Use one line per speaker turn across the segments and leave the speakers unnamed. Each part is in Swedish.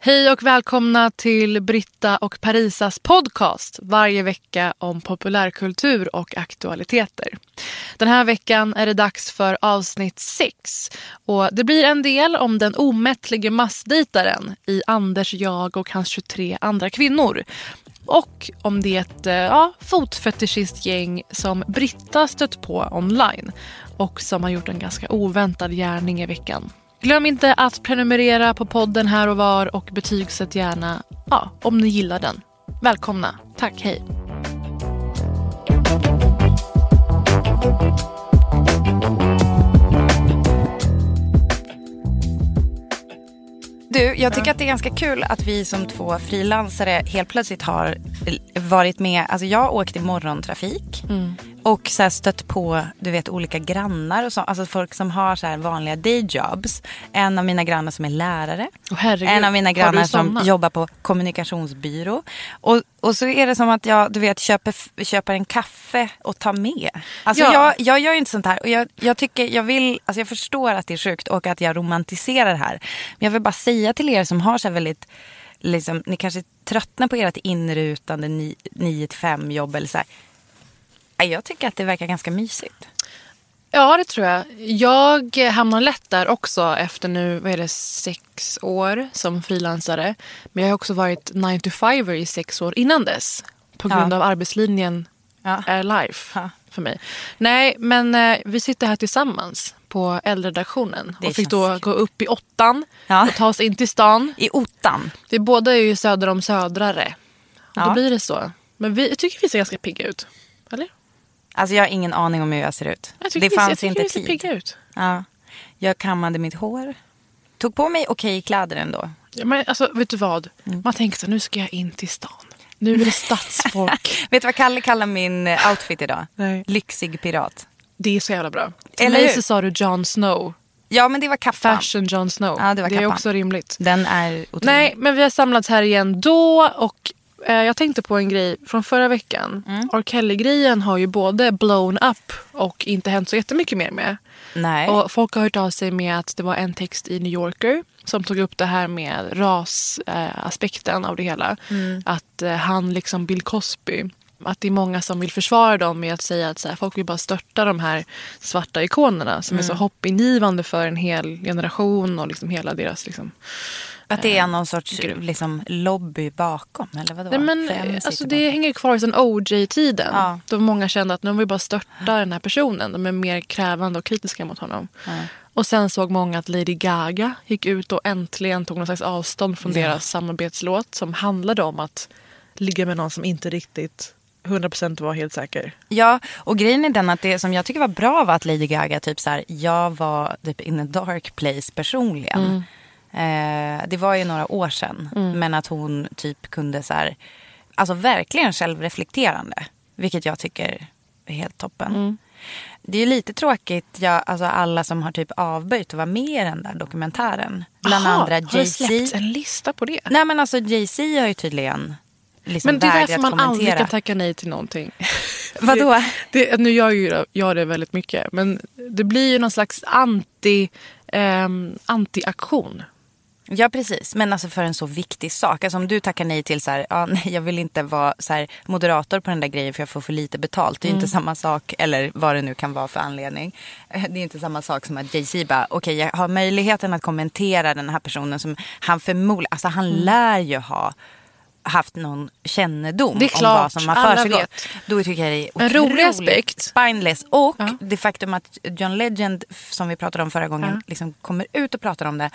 Hej och välkomna till Britta och Parisas podcast varje vecka om populärkultur och aktualiteter. Den här veckan är det dags för avsnitt 6 och det blir en del om den omättlige massdejtaren i Anders, jag och hans 23 andra kvinnor. Och om det ett, ja, fotfetischistgäng som Britta stött på online och som har gjort en ganska oväntad gärning i veckan. Glöm inte att prenumerera på podden här och var och betygsätt gärna ja, om ni gillar den. Välkomna. Tack, hej.
Du, jag tycker att det är ganska kul att vi som två frilansare helt plötsligt har varit med. Alltså jag åkt i morgontrafik och så stött på du vet, olika grannar och så, alltså folk som har så vanliga dayjobs. En av mina grannar som är lärare.
Åh, herregud.
en av mina grannar som jobbar på kommunikationsbyrå. Och, och så är det som att jag du vet, köper, köper en kaffe och tar med. Alltså
Ja.
jag, jag gör inte sånt här. Och jag, jag, tycker, jag, vill, alltså jag förstår att det är sjukt och att jag romantiserar det här. Men jag vill bara säga till er som har så väldigt, liksom, ni kanske tröttnar på ert inrutande 9-5 jobb eller så här. Jag tycker att det verkar ganska mysigt.
Ja, det tror jag. Jag hamnar lätt där också efter nu, vad är det, sex år som frilansare. Men jag har också varit 9 to 5 i sex år innan dess. På grund
Ja.
av arbetslinjen
Ja.
är life
Ja.
för mig. Nej, men eh, vi sitter här tillsammans på äldredaktionen.
Det
Och fick då
känns
gå upp i åttan och ta oss in till stan.
I ottan.
Vi båda är ju söder om Södrare. Och då blir det så. Men vi, jag tycker vi ser ganska pigga ut. Eller?
Alltså jag har ingen aning om hur jag ser ut.
Jag
Det
jag
fanns
tycker
inte tid.
pigga ut.
Ja. Jag kammade mitt hår. Tog på mig okej kläder ändå.
Ja, men alltså, vet du vad?
Mm.
Man tänker så nu ska jag in till stan. Nu är det stadsfolk.
Vet du vad Kalle kallar min eh, outfit idag?
Nej.
Lyxig pirat.
det är så jävla bra. Till
Eller
mig så sa du Jon Snow.
Ja men det var kappan.
Fashion Jon Snow.
Ja, det var
är
kappan.
också rimligt.
Den är otrolig.
Nej, men vi har samlats här igen då och jag tänkte på en grej från förra veckan.
Mm.
R. Kelly-grejen har ju både blown up och inte hänt så jättemycket mer med.
Nej.
Och folk har hört av sig med att det var en text i New Yorker som tog upp det här med rasaspekten eh, av det hela.
Mm.
Att eh, han, liksom Bill Cosby, att det är många som vill försvara dem med att säga att så här, folk vill bara störta de här svarta ikonerna som är
Mm.
så hoppingivande för en hel generation och liksom hela deras... Liksom.
Att det är någon sorts
grym.
liksom, lobby bakom eller vadå?
Nej, men, eh, alltså,
bakom?
det hänger kvar sedan OJ-tiden.
Ja.
Då många kände att nu vill vi bara störta den här personen. De är mer krävande och kritiska mot honom. Och sen såg många att Lady Gaga gick ut och äntligen tog någon slags avstånd från deras samarbetslåt som handlade om att ligga med någon som inte riktigt 100% var helt säker.
Ja, och grejen är den att det som jag tycker var bra var att Lady Gaga typ så här, jag var typ in a dark place personligen. Eh, det var ju några år sedan, men att hon typ kunde så här, alltså verkligen självreflekterande, vilket jag tycker är helt toppen. Det är lite tråkigt, ja, alltså alla som har typ avböjt att vara med i den där dokumentären. Bland
Aha,
andra
Har det släppts
Jay-Z.
en lista på det?
Nej men alltså Jay-Z har ju tydligen liksom
Men det är därför man aldrig
kommentera.
kan tacka nej till någonting.
Vadå?
Det, det, nu gör ju jag det väldigt mycket. Men det blir ju någon slags anti, ehm, anti-aktion.
Ja precis, men alltså för en så viktig sak. Alltså om du tackar nej till så här, ja, nej, jag vill inte vara så här, moderator på den där grejen för jag får för lite betalt. Det är inte samma sak, eller vad det nu kan vara för anledning. Det är inte samma sak som att Jay-Z bara, okej jag har möjligheten att kommentera den här personen som han förmodligen, alltså han lär ju ha haft någon kännedom om vad som har försiggått. Då tycker jag det är
En rolig aspekt.
Spineless. Och
Ja.
det faktum att John Legend, som vi pratade om förra gången,
Ja.
liksom kommer ut och pratar om det.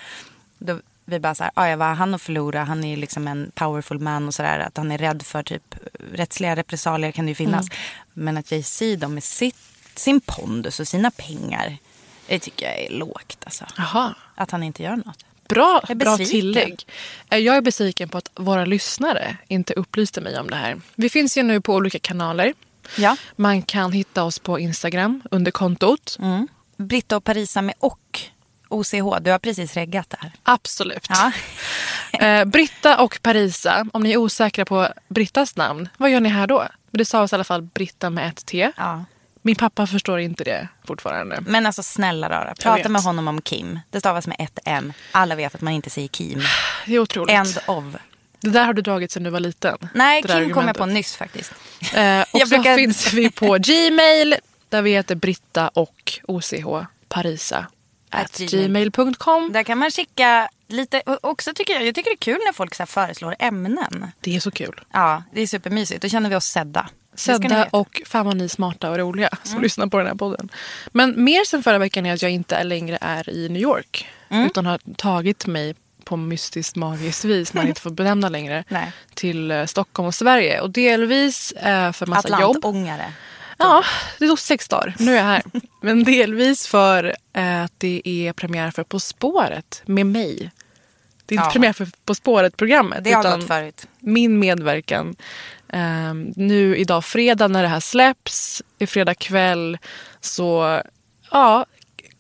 Då vi bara så här, "Ah, ja, vad han att förlora? Han är liksom en powerful man och sådär. Att han är rädd för typ rättsliga repressalier kan det ju finnas.
Mm.
Men att Jay-Z då med sitt, sin pondus och sina pengar. Det tycker jag är lågt alltså.
Jaha.
Att han inte gör något.
Bra, bra tillägg. Eh, Jag är besviken på att våra lyssnare inte upplyste mig om det här. Vi finns ju nu på olika kanaler.
Ja.
Man kan hitta oss på Instagram under kontot.
Mm. Britta och Parisa med och OCH. Du har precis reggat det här.
Absolut.
Ja.
Eh, Britta och Parisa, om ni är osäkra på Brittas namn, vad gör ni här då? Det stavas i alla fall Britta med ett T.
ja.
Min pappa förstår inte det fortfarande.
Men alltså snälla rara, prata med honom om Kim. Det stavas med ett M. Alla vet att man inte säger Kim.
Det är otroligt.
End of.
Det där har du dragit sedan du var liten.
Nej, Kim kom jag på nyss faktiskt.
Eh, och så
brukar-
finns vi på Gmail där vi heter Britta och OCH Parisa.
At
At
gmail.
gmail.com.
Där kan man skicka lite, också tycker jag, jag tycker det är kul när folk så föreslår ämnen.
Det är så kul.
Ja, det är supermysigt. Då känner vi oss sedda.
Sedda.
Mm.
och fan vad ni är smarta och roliga som lyssnar på den här podden. Men mer sen förra veckan är att jag inte längre är i New York.
Mm.
Utan har tagit mig på mystiskt magiskt vis, man inte får benämna längre, till eh, Stockholm och Sverige. Och delvis eh, för massa jobb.
Atlantångare.
Ja, det tog sex dagar. Nu är jag här. Men delvis för eh, att det är premiär för På spåret med mig. Det är inte
Ja.
premiär för På spåret-programmet.
Det har
utan
gått förut.
Min medverkan. Eh, nu idag fredag när det här släpps, i fredag kväll, så ja,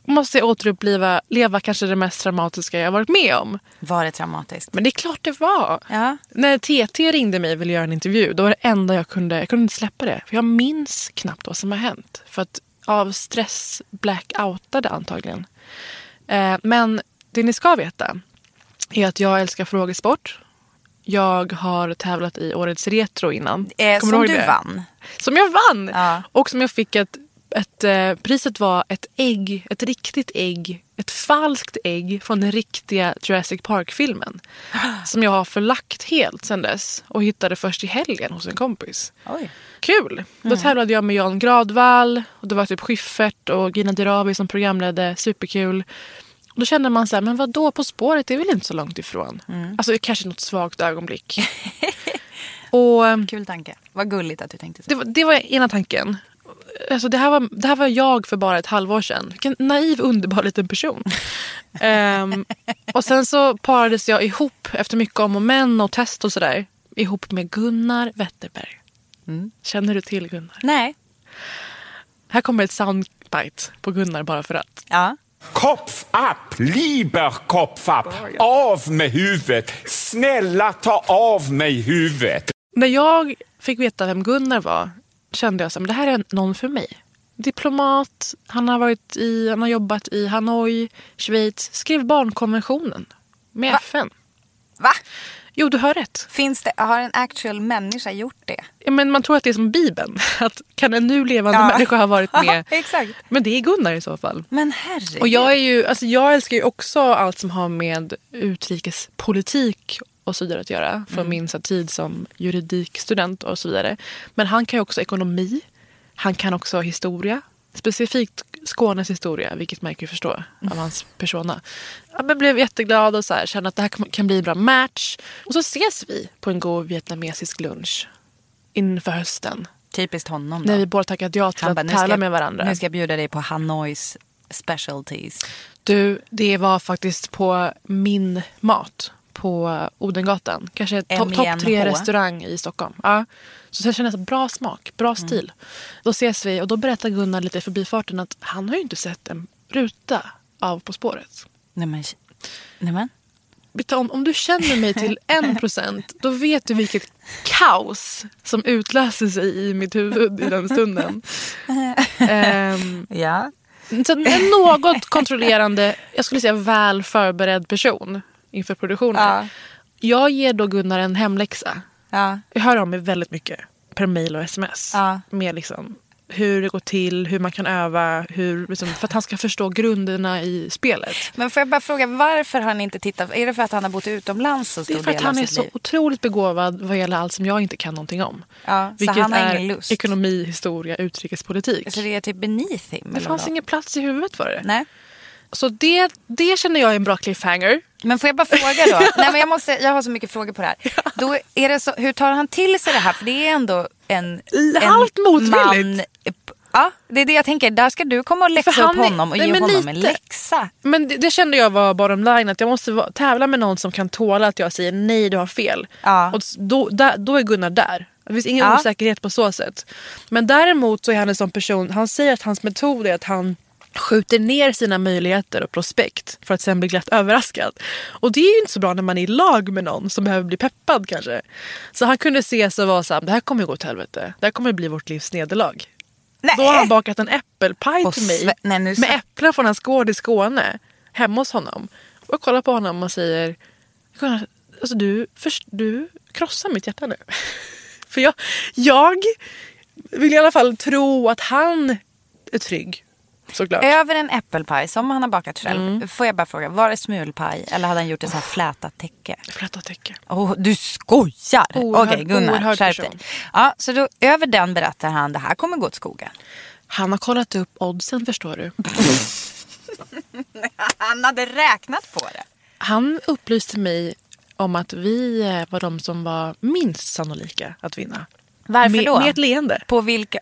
måste jag återuppliva leva kanske det mest dramatiska jag varit med om.
Var det traumatiskt?
Men det är klart det var.
Ja.
När TT ringde mig och ville göra en intervju, då var det enda jag kunde, jag kunde inte släppa det. För jag minns knappt vad som har hänt. För att av stress blackoutade antagligen. Eh, men det ni ska veta är att jag älskar frågesport. Jag har tävlat i Årets Retro innan.
Eh, som du
det?
vann.
Som jag vann!
Ja.
Och som jag fick ett, ett eh, priset var ett ägg, ett riktigt ägg, ett falskt ägg från den riktiga Jurassic Park-filmen. Som jag har förlagt helt sen dess och hittade först i helgen hos en kompis.
Oj.
Kul! Då tävlade jag med Jan Gradvall och det var typ Schyffert och Gina Dirawi som programledde. Superkul. Och då kände man så här, men vad då På spåret det är väl inte så långt ifrån? Alltså kanske något svagt ögonblick. och eh,
Kul tanke. Vad gulligt att du tänkte så.
det var, det var ena tanken. Alltså det, här var, det här var jag för bara ett halvår sedan. Vilken naiv, underbar liten person. Ehm, och sen så parades jag ihop efter mycket om och men och test och sådär. Ihop med Gunnar Wetterberg. Känner du till Gunnar?
Nej.
Här kommer ett soundbite på Gunnar bara för att.
Ja.
Kopf upp, lieber Kopf upp. Av med huvudet. Snälla ta av mig huvudet.
När jag fick veta vem Gunnar var kände jag att det här är någon för mig. Diplomat, han har, varit i, han har jobbat i Hanoi, Schweiz, skrev barnkonventionen med
Va?
FN.
Va?
Jo, du hör rätt.
Finns det, har en actual människa gjort det?
Ja, Men man tror att det är som Bibeln. Att kan en nu levande
Ja.
människa ha varit med?
Exakt.
Men det är Gunnar i så fall.
Men herregud.
Och jag, är ju, alltså jag älskar ju också allt som har med utrikespolitik och så vidare att göra. Från min så tid som juridikstudent och så vidare. Men han kan ju också ekonomi. Han kan också historia. Specifikt Skånes historia, vilket man kan förstå av hans persona. Ja, men blev jätteglad och så här, kände att det här kan- bli en bra match. Och så ses vi på en god vietnamesisk lunch inför hösten.
Typiskt honom då.
När vi båda tackat ja till
Han
att tävla med varandra.
nu ska jag bjuda dig på Hanois specialties.
Du, det var faktiskt på min mat på Odengatan. Kanske topp top tre restaurang i Stockholm. Ja. Så jag kände så bra smak, bra stil. Då ses vi och då berättar Gunnar lite i förbifarten att han har ju inte sett en ruta av På spåret.
Nej men. Nej men.
Om, om du känner mig till en procent då vet du vilket kaos som utlöser sig i mitt huvud i den stunden. Ehm,
Ja.
Så en något kontrollerande, jag skulle säga väl förberedd person inför produktionen.
Ja.
Jag ger då Gunnar en hemläxa.
Ja.
Jag hör av mig väldigt mycket per mail och sms.
Ja.
Med liksom hur det går till, hur man kan öva, hur, liksom, för att han ska förstå grunderna i spelet.
Men får jag bara fråga, varför har han inte tittat? Är det för att han har bott utomlands så
Det
stor
är för att han är så
liv?
otroligt begåvad vad gäller allt som jag inte kan någonting om.
Ja, så
Vilket
han har
är
ingen lust?
ekonomi, historia, utrikespolitik.
Så det är typ beneath him?
det fanns
vadå?
ingen plats i huvudet för det.
Nej.
Så det, det känner jag är en bra cliffhanger.
Men får jag bara fråga då? Nej, men jag, måste, jag har så mycket frågor på det här. Då är det så, hur tar han till sig det här? För det är ändå en, en
Halvt motvilligt.
man... Ja, det är det jag tänker. Där ska du komma och läxa upp honom och
nej,
ge honom en
lite.
läxa.
Men det, det kände jag var bottom line, att jag måste vara, tävla med någon som kan tåla att jag säger nej, du har fel.
Ja.
Och då, där, då är Gunnar där. Det finns ingen
Ja.
osäkerhet på så sätt. Men däremot så är han en sån person, han säger att hans metod är att han skjuter ner sina möjligheter och prospekt för att sen bli glatt överraskad. Och det är ju inte så bra när man är i lag med någon som behöver bli peppad kanske. Så han kunde se sig och vara såhär, det här kommer gå åt helvete. Det här kommer bli vårt livs nederlag.
Nej.
Då har han bakat en äppelpaj till mig
nej,
med äpplen från hans gård i Skåne. Hemma hos honom. Och jag kollar på honom och säger "Gunnar, alltså du, först, du krossar mitt hjärta nu. För jag, jag vill i alla fall tro att han är trygg. Såklart.
Över en äppelpaj som han har bakat själv.
Mm.
Får jag bara fråga, var det smulpaj eller hade han gjort ett så här flätat täcke?
Flätat täcke.
Oh, du skojar! Okej Gunnar,
oerhörd
skärp dig. Ja, så då, över den berättar han det här kommer gå åt skogen.
Han har kollat upp oddsen förstår du.
Han hade räknat på det.
Han upplyste mig om att vi eh, var de som var minst sannolika att vinna.
Varför
med,
då?
Med ett leende.
På vilka?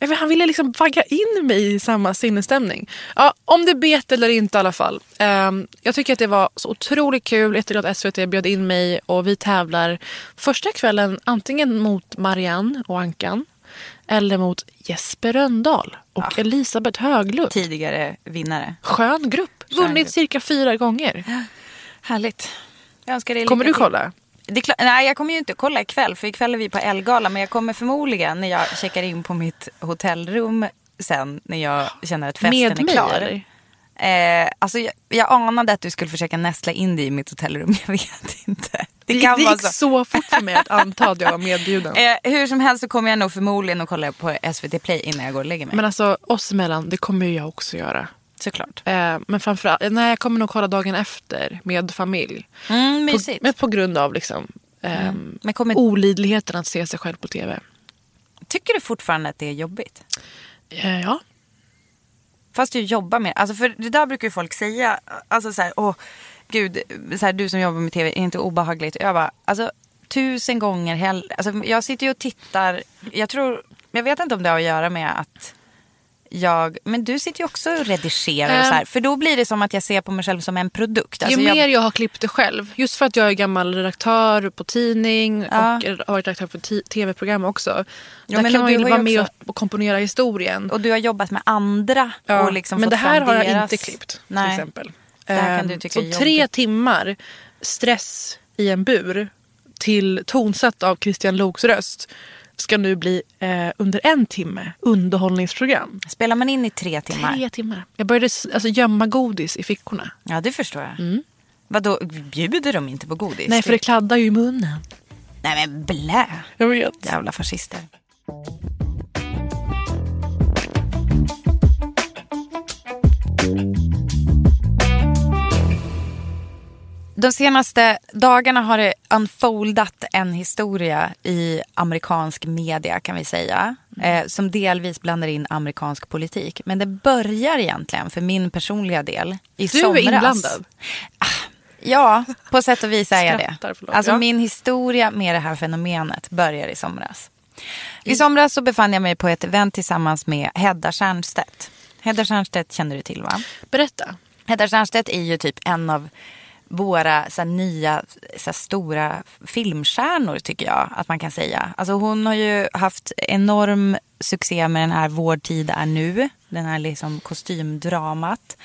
Han ville liksom vagga in mig i samma sinnesstämning. Ja, om det bet eller inte i alla fall. Ehm, jag tycker att det var så otroligt kul. Jätteglad att SVT bjöd in mig och vi tävlar första kvällen antingen mot Marianne och Ankan eller mot Jesper Röndahl och Elisabeth Höglund.
Tidigare vinnare.
Skön grupp. Vunnit cirka fyra gånger.
Härligt. Önskar dig
Kommer du kolla?
Klart, nej, jag kommer ju inte kolla ikväll för ikväll är vi på Elgala. Men jag kommer förmodligen när jag checkar in på mitt hotellrum sen när jag känner att festen
Med
är
mig
klar.
eller?
Eh, alltså jag, jag anade att du skulle försöka nästla in dig i mitt hotellrum. Jag vet inte. Det,
Det,
kan
det
vara
gick
så.
så fort för mig att anta att jag var medbjuden.
Eh, hur som helst så kommer jag nog förmodligen att kolla på SVT Play innan jag går och lägger mig.
Men alltså oss emellan, det kommer ju jag också göra.
Såklart.
Eh, men framförallt, nej jag kommer nog kolla dagen efter med familj.
Mm,
På, men på grund av liksom, ehm,
Men kommer,
olidligheten att se sig själv på tv.
tycker du fortfarande att det är jobbigt?
Eh, ja.
Fast du jobbar med alltså för det där brukar ju folk säga. Alltså så här, åh gud, så här, du som jobbar med tv, är inte obehagligt? Jag bara, alltså tusen gånger hellre. Alltså, jag sitter ju och tittar, jag tror, jag vet inte om det har att göra med att jag, men du sitter ju också och redigerar och så här.
Ehm.
För då blir det som att jag ser på mig själv som en produkt.
Ju
Alltså,
mer
jag,
jag har klippt det själv, just för att jag är gammal redaktör på tidning
Ja.
och har varit redaktör för tv-program också.
Ja,
Där
men
kan man ju vara
ju
med
också-
och, komponera historien.
och du har jobbat med andra.
Ja,
och liksom
men det här har jag
deras-
inte klippt
Nej.
till exempel.
Det här kan
Ehm,
du tycka
så tre timmar stress i en bur till tonsatt av Christian Loks röst ska nu bli eh, under en timme underhållningsprogram.
Spelar man in i tre timmar?
Tre timmar. Jag började alltså, gömma godis i fickorna.
Ja, det förstår jag. Vadå, bjuder de inte på godis?
Mm. Nej, för det kladdar ju i munnen.
Nej men blä.
Jag vet.
Jävla fascister. De senaste dagarna har det unfoldat en historia i amerikansk media kan vi säga. Eh, som delvis blandar in amerikansk politik. Men det börjar egentligen för min personliga del i
Du
somras.
är inblandad.
Ja, på sätt och vis är jag det. Alltså min historia med det här fenomenet börjar i somras. I somras så befann jag mig på ett event tillsammans med Hedda Stiernstedt. Hedda Stiernstedt känner du till va?
Berätta.
Hedda Stiernstedt är ju typ en av våra så här, nya så här, stora filmstjärnor tycker jag att man kan säga. Alltså hon har ju haft enorm succé med den här Vår tid är nu. Den här liksom kostymdramat.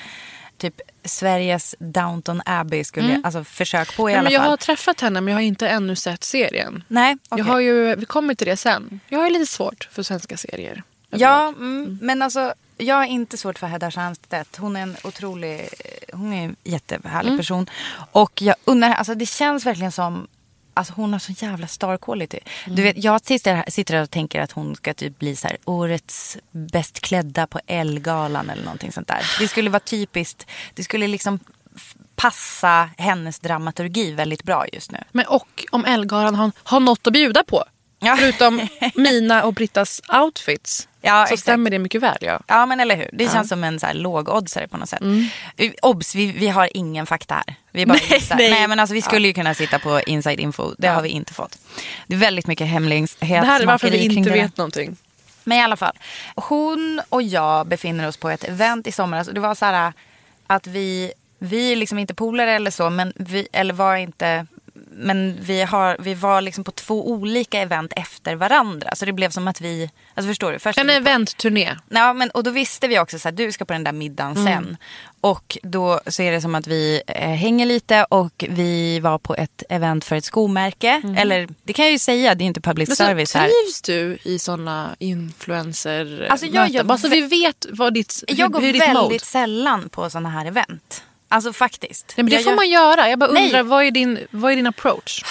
Typ Sveriges Downton Abbey skulle, alltså försök på i
Nej,
alla
men jag
fall.
har träffat henne men jag har inte ännu sett serien.
Nej, okej.
Jag har ju, vi kommer till det sen. Jag har ju lite svårt för svenska serier.
Ja, mm, men alltså jag har inte svårt för Hedda Stiernstedt. Hon är en otrolig, hon är en jättehärlig person. Och jag undrar, alltså det känns verkligen som Alltså hon har så jävla star quality. Du vet, jag sitter här, sitter här och tänker att hon ska typ bli så här, årets bäst klädda på Ellegalan eller någonting sånt där. Det skulle vara typiskt. Det skulle liksom passa hennes dramaturgi väldigt bra just nu.
Men och om Elgalan har, har något att bjuda på.
Ja.
Förutom mina och Brittas outfits.
Ja,
så
exakt.
stämmer det mycket väl. Ja.
Ja men eller hur. Det känns som en så här lågoddsare på något sätt. Eh, Obs, vi, vi har ingen fakta här. Vi bara
Nej, nej.
nej men alltså vi skulle ju kunna sitta på inside info. Det har vi inte fått. Det är väldigt mycket
Det här är
hemlighetsmakeri
varför vi inte
det
vet någonting.
Men i alla fall. Hon och jag befinner oss på ett event i somras. Och det var så här att vi, vi är liksom inte polare eller så. Men vi, eller var inte. Men vi, har, vi var liksom på två olika event efter varandra. Så det blev som att vi, alltså förstår du? Först
En eventturné.
Ja, men, och då visste vi också att du ska på den där middagen sen. Och då så är det som att vi eh, hänger lite och vi var på ett event för ett skomärke. Eller det kan jag ju säga, det är inte public
Men
service här.
trivs du i såna influencer
Alltså, jag gör
Bara så vi vet vad ditt,
Jag
hur,
går
hur ditt
väldigt
mode.
sällan på såna här event. Alltså faktiskt.
Nej, men det
jag,
får
gör-
man göra. Jag bara
Nej.
undrar, vad är, din, vad är din approach?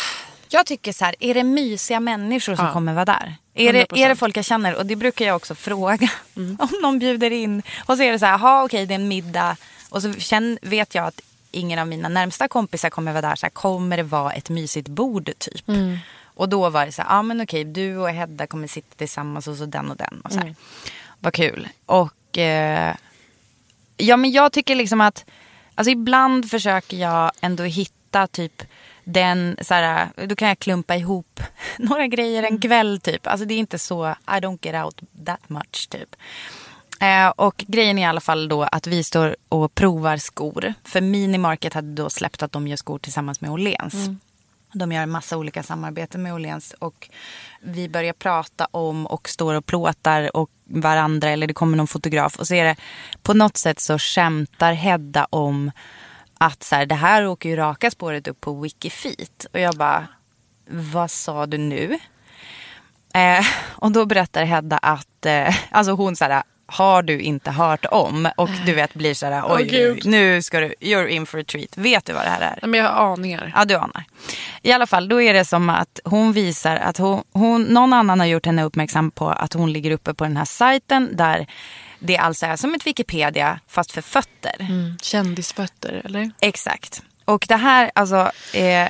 jag tycker så här, är det mysiga människor som
Ja.
kommer vara där? Är det,
100%.
är det folk jag känner? Och det brukar jag också fråga.
Mm.
Om någon bjuder in. Och så är det så här, jaha okej det är en middag. Och så känn, vet jag att ingen av mina närmsta kompisar kommer vara där. Så här, kommer det vara ett mysigt bord typ?
Mm.
Och då var det så här, ja men okej du och Hedda kommer sitta tillsammans och så den och den. Och så här.
Mm.
Vad kul. Och eh, ja men jag tycker liksom att, alltså ibland försöker jag ändå hitta typ den, så här, då kan jag klumpa ihop några grejer en kväll typ. Alltså det är inte så, I don't get out that much typ. Eh, och grejen är i alla fall då att vi står och provar skor. För Minimarket hade då släppt att de gör skor tillsammans med Åhléns. De gör en massa olika samarbeten med Åhléns. Och vi börjar prata om och står och plåtar och varandra. Eller det kommer någon fotograf. Och så är det på något sätt så skämtar Hedda om att så här, det här åker ju raka spåret upp på Wikifeet. Och jag bara, vad sa du nu? Eh, och då berättar Hedda att, eh, alltså hon så här, har du inte hört om? Och du vet blir så här, oj,
Gud.
nu ska du, you're in for a treat. Vet du vad det här är?
Men jag har aningar.
Ja, du anar. I alla fall, då är det som att hon visar att hon, hon, någon annan har gjort henne uppmärksam på att hon ligger uppe på den här sajten där det alltså är som ett Wikipedia fast för fötter.
Mm. Kändisfötter, eller?
Exakt. Och det här, alltså, eh,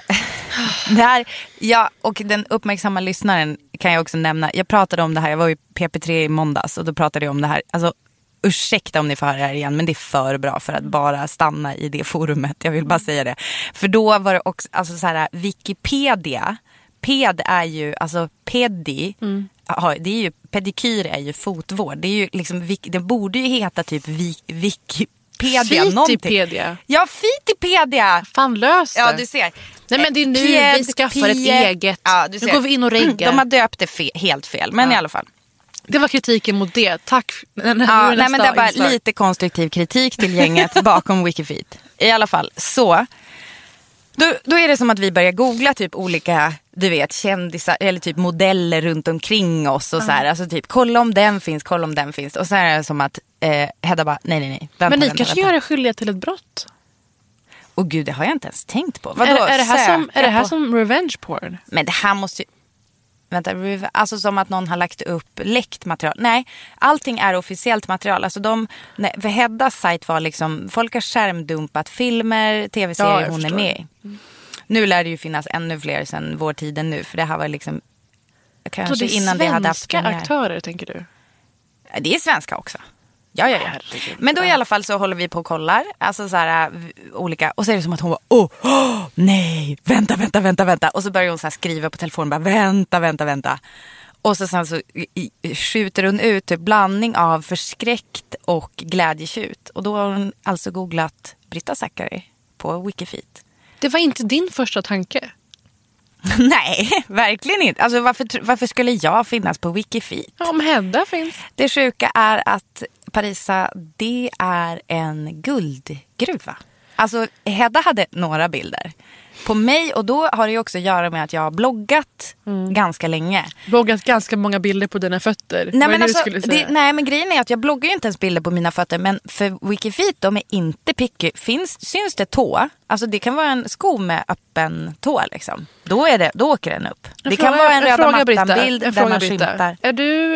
det här, ja, och den uppmärksamma lyssnaren kan jag också nämna. Jag pratade om det här, jag var i PP3 i måndags och då pratade jag om det här. Alltså, ursäkta om ni får höra det här igen, men det är för bra för att bara stanna i det forumet. Jag vill bara säga det. För då var det också, alltså så här, Wikipedia, ped är ju, alltså pedi, ja, det är ju, pedikyr är ju fotvård. Det är ju liksom, det borde ju heta typ Wikipedia någonting.
Fitipedia.
Ja, Fitipedia!
Fan lös det.
Ja, du ser.
Nej men det är nu
Pied,
vi skaffar ett eget.
Ja, du
nu går vi in och reggar.
De har döpt det fe- helt fel, men i alla fall.
Det var kritiken mot det. Tack.
Ja, nej, men det
inslag.
lite konstruktiv kritik till gänget bakom Wikifeed. I alla fall, så. Då, då är det som att vi börjar googla typ olika, du vet, kändisar eller typ modeller runt omkring oss och så här. Alltså typ, kolla om den finns, kolla om den finns. Och så är det som att eh, Hedda bara, nej nej nej. Vänta,
Men ni
vänta,
kanske
vänta.
gör er skilliga till ett brott?
Och gud, det har jag inte ens tänkt på. Vadå,
är, är, det här som, är det här
på-
som revenge porn?
Men det här måste ju... Vänta, alltså som att någon har lagt upp läckt material. Nej, allting är officiellt material. Alltså de, nej, för Heddas sajt var liksom, folk har skärmdumpat filmer,
Ja,
tv-serier
jag
hon är
förstår.
med i. Nu lär det ju finnas ännu fler sen vår tid än nu. För det här var liksom,
Så
kanske
det är
innan det hade haft
svenska
premiär.
aktörer tänker du?
Det är svenska också. Ja, ja, ja. Men då i alla fall så håller vi på och kollar. Alltså så här, olika. Och så är det som att hon bara, åh, åh, nej, vänta, vänta, vänta, vänta. Och så börjar hon så här skriva på telefonen, bara vänta, vänta, vänta. Och så sen så skjuter hon ut typ blandning av förskräckt och glädjetjut. Och då har hon alltså googlat Britta Zackari på Wikifeet.
Det var inte din första tanke.
nej, verkligen inte. Alltså varför, varför skulle jag finnas på Wikifeet?
Ja, Om Hedda finns.
Det sjuka är att Parisa, det är en guldgruva. Alltså Hedda hade några bilder på mig och då har det ju också att göra med att jag har bloggat
Mm.
ganska länge.
Bloggat ganska många bilder på dina fötter.
Nej men, alltså, det, nej men grejen är att jag bloggar ju inte ens bilder på mina fötter men för Wikifeet de är inte picky. Finns, syns det tå, alltså det kan vara en sko med öppen tå liksom. Då, är det, då åker den upp. Det kan vara en röda mattan-bild där man skymtar.
Är du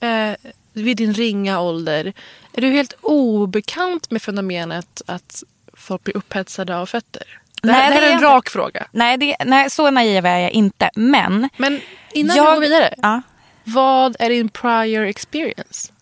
eh, vid din ringa ålder, är du helt obekant med fenomenet att folk blir upphetsade av fötter? Det, här,
Nej,
det här är
är
en
jag
rak fråga.
Nej, det, nej, så naiv är jag inte. Men
Men innan
jag,
vi går vidare,
Ja.
vad är din prior experience?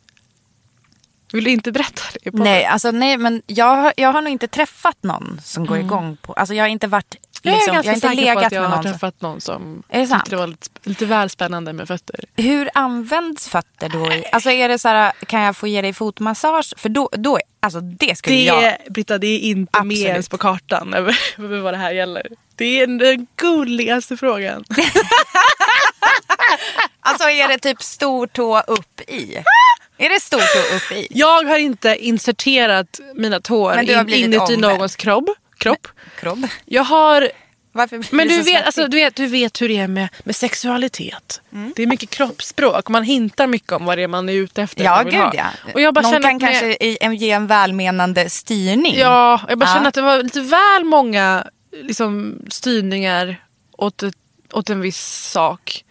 Vill du inte berätta det?
Nej, alltså, nej, men jag, jag har nog inte träffat någon som går igång på... Alltså jag har inte varit...
Mm. Jag är
Liksom,
ganska
jag inte
säker på att jag
med
har
någon.
träffat någon som
Är det sant?
tyckte det var lite, lite väl spännande med fötter.
Hur används fötter då? I, alltså är det så här, kan jag få ge dig fotmassage? För då, då alltså det skulle
Det,
jag...
Britta, det är inte med
Absolut.
ens på kartan över vad det här gäller. Det är den gulligaste frågan.
Alltså är det typ stor tå upp i? Är det stor tå upp i?
Jag har inte inserterat mina tår inuti
ombedd.
någons kropp. kropp.
Kropp?
Jag har... Men du vet, alltså, du, vet, du vet hur det är med, med sexualitet.
Mm.
Det är mycket kroppsspråk. Man hintar mycket om vad det är man är ute efter.
Ja, gud ja.
Och jag bara
Någon kan
att
kanske en- ge en välmenande styrning.
Ja, jag bara
Ja.
känner att det var lite väl många liksom, styrningar åt, ett, åt en viss sak.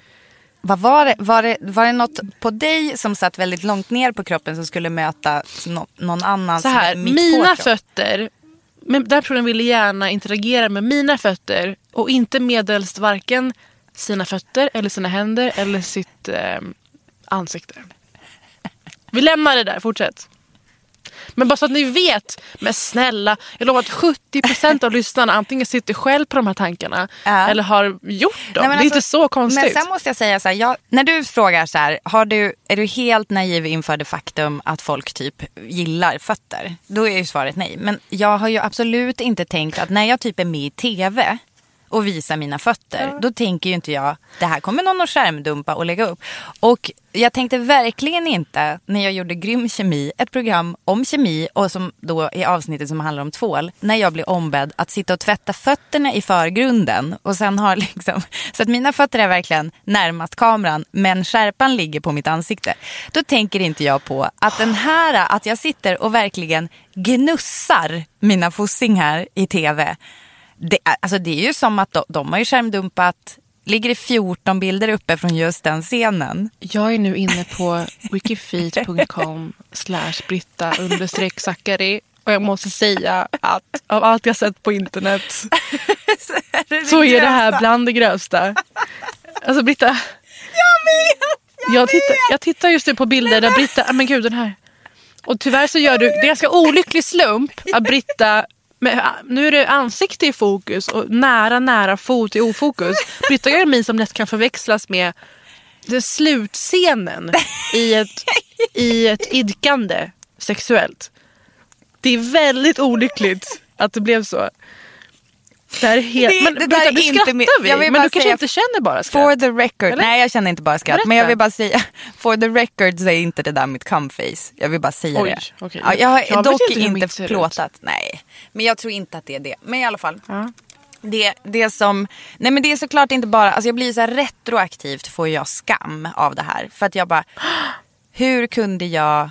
Vad var, det, var, det, var det något på dig som satt väldigt långt ner på kroppen som skulle möta nå- någon annan
Så här, mina fötter, men den här personen ville gärna interagera med mina fötter och inte medelst varken sina fötter eller sina händer eller sitt eh, ansikte. Vi lämnar det där, fortsätt. Men bara så att ni vet, men snälla, jag lovar att 70% av lyssnarna antingen sitter själv på de här tankarna
Ja.
eller har gjort dem.
Nej,
det är
alltså,
inte så konstigt.
Men sen måste jag säga så här, jag, när du frågar så här, har du, är du helt naiv inför det faktum att folk typ gillar fötter? Då är ju svaret nej. Men jag har ju absolut inte tänkt att när jag typ är med i tv och visar mina fötter, då tänker ju inte jag, det här kommer någon att skärmdumpa och lägga upp. Och jag tänkte verkligen inte när jag gjorde Grym Kemi, ett program om kemi och som då är avsnittet som handlar om tvål, när jag blev ombedd att sitta och tvätta fötterna i förgrunden och sen har liksom, så att mina fötter är verkligen närmast kameran men skärpan ligger på mitt ansikte. Då tänker inte jag på att den här, att jag sitter och verkligen gnussar mina fossingar i tv. Det, är- alltså det är ju som att de, de har ju skärmdumpat Ligger det 14 bilder uppe från just den scenen?
Jag är nu inne på wikifeet.com slash britta understreck Zackari och jag måste säga att av allt jag sett på internet så är det här bland det grövsta. Alltså Britta. Jag vet! Jag, tittar, jag tittar just nu på bilder där Britta, men gud den här. Och tyvärr så gör du, det är en ganska olycklig slump att Britta men äh, nu är det ansikte i fokus och nära nära fot i ofokus. Britta gör en min som lätt kan förväxlas med den slutscenen i ett, i ett idkande sexuellt. Det är väldigt olyckligt att det blev så. Det här är helt...
Det-
men
det där
Britta,
är
nu
inte
skrattar
min-
vi.
jag vill
Men
bara
du kanske inte känner bara
For
skratt?
the record.
Eller?
Nej jag känner inte bara skratt.
Berätta.
Men jag vill bara säga. For the record så är inte det där mitt cumface. Jag vill bara säga
Oj,
det.
okej.
Ja, jag har
Jag
dock
inte
inte
ut.
plåtat. Nej. Men jag tror inte att det är det. Men i alla fall.
Ja.
Det, det som, nej men det är såklart inte bara, alltså jag blir så här retroaktivt får jag skam av det här. För att jag bara, hur kunde jag,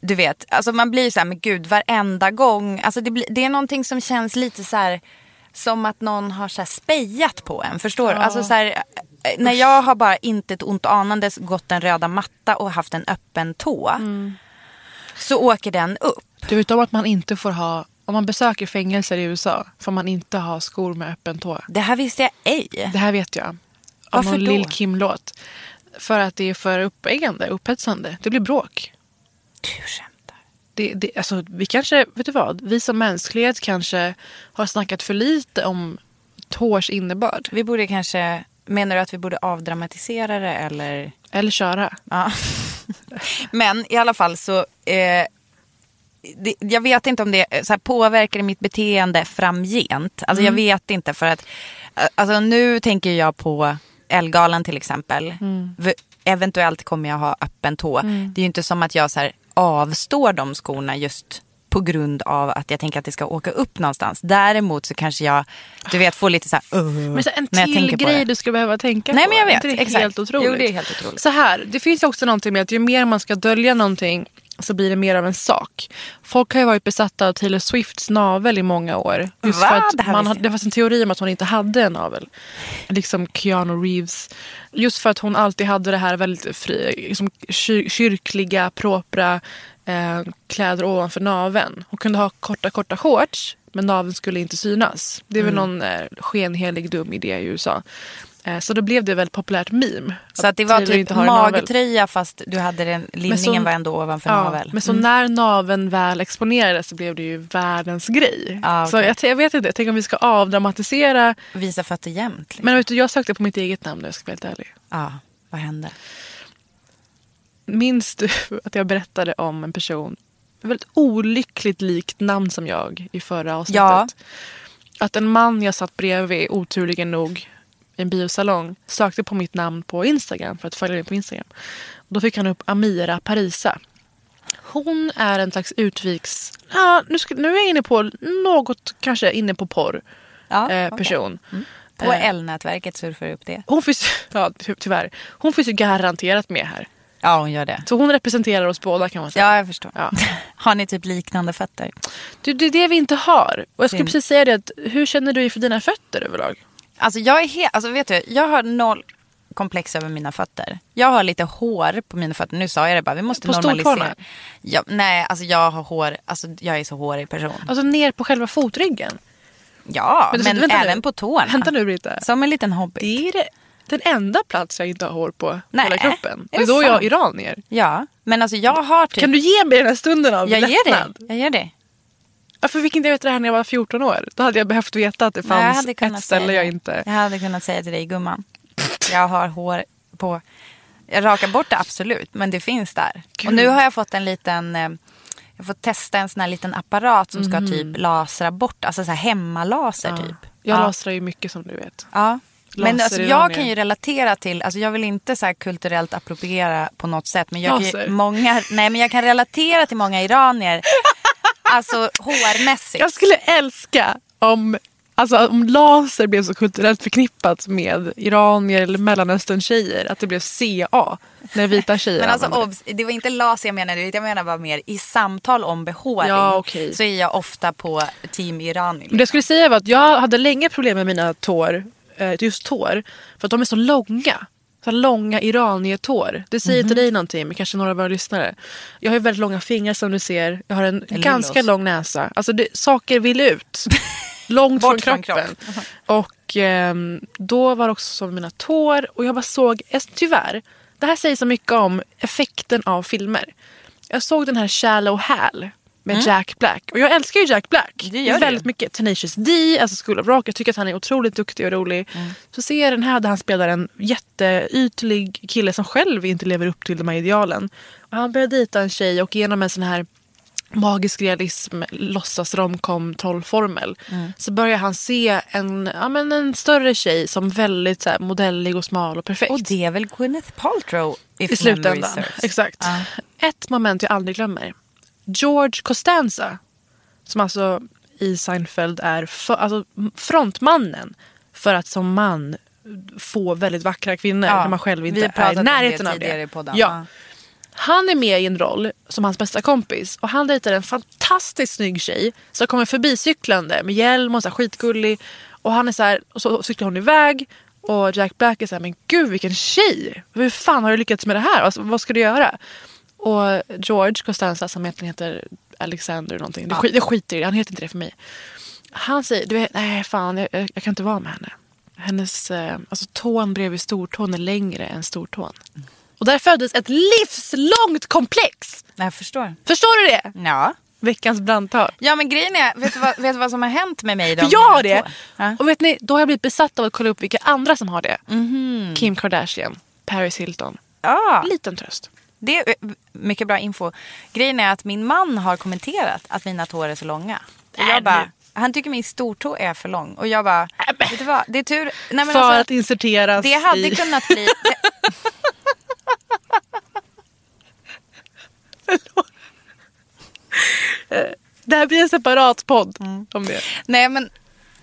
du vet, alltså man blir så här, men gud varenda gång, alltså det, blir, det är någonting som känns lite så här som att någon har så här spejat på en, förstår du? Alltså så här, eh, när jag har bara inte ett ont anandes gått en röda matta och haft en öppen tå. Så åker den upp.
Du vet om att man inte får ha, om man besöker fängelser i USA får man inte ha skor med öppen tå.
Det här visste jag ej.
Det här vet jag. Av
Varför
någon
då?
Lill Kim-låt. För att det är för uppeggande, upphetsande. Det blir bråk.
Skämtar.
Det, det, alltså, vi kanske, vet du vad? Vi som mänsklighet kanske har snackat för lite om tårs innebörd.
Vi borde kanske, menar du att vi borde avdramatisera det eller?
Eller köra.
Ja. Men i alla fall så, eh, det, jag vet inte om det eh, så här, påverkar mitt beteende framgent. Alltså jag vet inte för att, eh, alltså nu tänker jag på Elgalan till exempel. V- Eventuellt kommer jag ha öppen tå. Det är ju inte som att jag så här, avstår de skorna just på grund av att jag tänker att det ska åka upp någonstans. Däremot så kanske jag, du vet, får lite så här, uh,
Men så en till grej du skulle behöva tänka
Nej,
på.
men jag
Är
vet,
det
exakt.
helt otroligt?
Jo, det är helt otroligt.
Så här, det finns också någonting med att ju mer man ska dölja någonting så blir det mer av en sak. Folk har ju varit besatta av Taylor Swifts navel i många år. Just
Va?
för att
Det
man, det fanns en teori om att hon inte hade en navel. Liksom Keanu Reeves. Just för att hon alltid hade det här väldigt fri, liksom kyr, kyrkliga, propra eh, kläder ovanför naveln. Hon kunde ha korta, korta shorts men naveln skulle inte synas. Det är
Mm.
väl någon eh, skenhelig dum idé i USA. Eh, så då blev det väldigt populärt meme.
Så att det var
Taylor
typ magtröja fast du hade den, linningen
så-
var ändå ovanför
Ja,
navel.
men så när naveln väl exponerades så blev det ju världens grej.
Ah,
Så
okej.
jag, jag vet inte, jag tänker om vi ska avdramatisera.
Visa fötter jämt. Liksom.
Men vet du, jag sökte på mitt eget namn nu, jag ska vara helt ärlig.
Ja, vad hände?
Minns du att jag berättade om en person, väldigt olyckligt likt namn som jag i förra avsnittet?
Ja.
Att en man jag satt bredvid, oturligen nog, en biosalong sökte på mitt namn på Instagram för att följa mig på Instagram. Då fick han upp Amira Parisa. Hon är en slags utviks... Ja, nu, ska, nu är jag inne på något, kanske inne på porr.
Ja,
eh, person.
På
Eh.
L-nätverket surfar du upp det.
Hon finns, ja, ty- tyvärr. Hon finns ju garanterat med här.
Ja, hon gör det.
Så hon representerar oss båda kan man säga.
Ja, jag förstår.
Ja.
Har ni typ liknande fötter?
Det, det är det vi inte har. Och jag skulle
Synd.
precis säga det, att, hur känner du inför dina fötter överlag?
Alltså jag är helt, alltså vet du, jag har noll komplex över mina fötter. Jag har lite hår på mina fötter. Nu sa jag det bara, vi måste
På
normalisera. Ja, nej, alltså jag har hår, alltså jag är så hårig person.
Alltså ner på själva fotryggen.
Ja,
Men
men, även
nu.
på tårna.
Vänta nu Britta.
Som en liten hobby.
Det är det, den enda plats jag inte har hår på
Nej,
hela kroppen.
är
Och då är jag iranier.
Ja, men alltså jag har typ...
Kan du ge mig den här stunden av
jag ger
lättnad?
det. Jag ger det.
Varför fick inte jag veta det här när jag var 14 år? Då hade jag behövt veta att det
Nej,
fanns
kunnat
ett ställe jag inte...
Jag hade kunnat säga till dig, gumman. Jag har hår på... Jag rakar bort det absolut, men det finns där. Och nu har jag fått en liten... eh, Jag får testa en sån här liten apparat som ska typ lasra bort, alltså så här hemmalaser typ.
Mhm. Jag
ja.
lasrar ju mycket som du vet.
Ja. Men
Laser
alltså,
i
jag kan ju relatera till, alltså jag vill inte så kulturellt appropriera på något sätt. Men jag, kan
Laser.
ju, många, nej, men jag kan relatera till många iranier. alltså hårmässigt.
Jag skulle älska om, alltså, om laser blev så kulturellt förknippat med iranier eller mellanöstern-tjejer. Att det blev CA när vita tjejer
Men alltså obs, det var inte laser jag menade, jag menar bara mer i samtal om behåring.
Ja, okej.
Så är jag ofta på team Irani.
Men det jag skulle säga var att jag hade länge problem med mina tår, eh, just tår. För att de är så långa. Så långa iranier-tår. Det säger
Mhm.
inte dig någonting men kanske några av våra lyssnare. Jag har ju väldigt långa fingrar som du ser. Jag har en
Lillos.
ganska lång näsa. Alltså det, saker vill ut. Långt från kroppen. Och ehm, då var det också så med mina tår. Och jag bara såg, tyvärr. Det här säger så mycket om effekten av filmer. Jag såg den här Shallow Hal med Jack Black. Och jag älskar ju Jack Black.
Mm. Det
väldigt mycket. Tenacious D, alltså School of Rock. Jag tycker att han är otroligt duktig och rolig.
Mm.
Så ser jag den här där han spelar en jätteytlig kille som själv inte lever upp till de här idealen. Och han börjar dejta en tjej och genom en sån här magisk realism, låtsas romcom trollformel.
Mm.
Så börjar han se en, ja, men en större tjej som väldigt så här, modellig och smal och perfekt.
Och det är väl Gwyneth Paltrow
I slutändan. Exakt.
Ja.
Ett moment jag aldrig glömmer. George Costanza, som alltså i Seinfeld är för, alltså frontmannen för att som man få väldigt vackra kvinnor
Ja,
när man själv inte är i
det
närheten av det. Ja.
Ja.
Han är med i en roll som hans bästa kompis och han dejtar en fantastiskt snygg tjej som kommer förbicyklande med hjälm och så här skitgullig. Och han är så här, och så cyklar hon iväg och Jack Black är så här, men gud vilken tjej! Hur fan har du lyckats med det här? Alltså, vad ska du göra? Och George Costanza som egentligen heter Alexander någonting, det, skit, det skiter i det, han heter inte det för mig. Han säger, du vet, nej fan jag, jag, kan inte vara med henne. Hennes, eh, alltså tån bredvid stortån är längre än stortån. Och där föddes ett livslångt komplex.
Jag förstår.
Förstår du det?
Ja.
Veckans brandtal.
Ja men grejen är, vet du vad, vet du vad som har hänt med mig? då?
För jag har det.
Ja.
Och vet ni, då har jag blivit besatt av att kolla upp vilka andra som har det.
Mhm.
Kim Kardashian, Paris Hilton.
Ja,
Liten tröst.
Det är eh, mycket bra info. Grejen är att min man har kommenterat att mina tår är så långa. Och jag bara, han tycker min stortå är för lång. Och jag bara, vet du vad, det är tur. Nej,
För
alltså,
att inserteras
det hade
i...
kunnat bli... Det,
det är en separat podd om det.
Nej men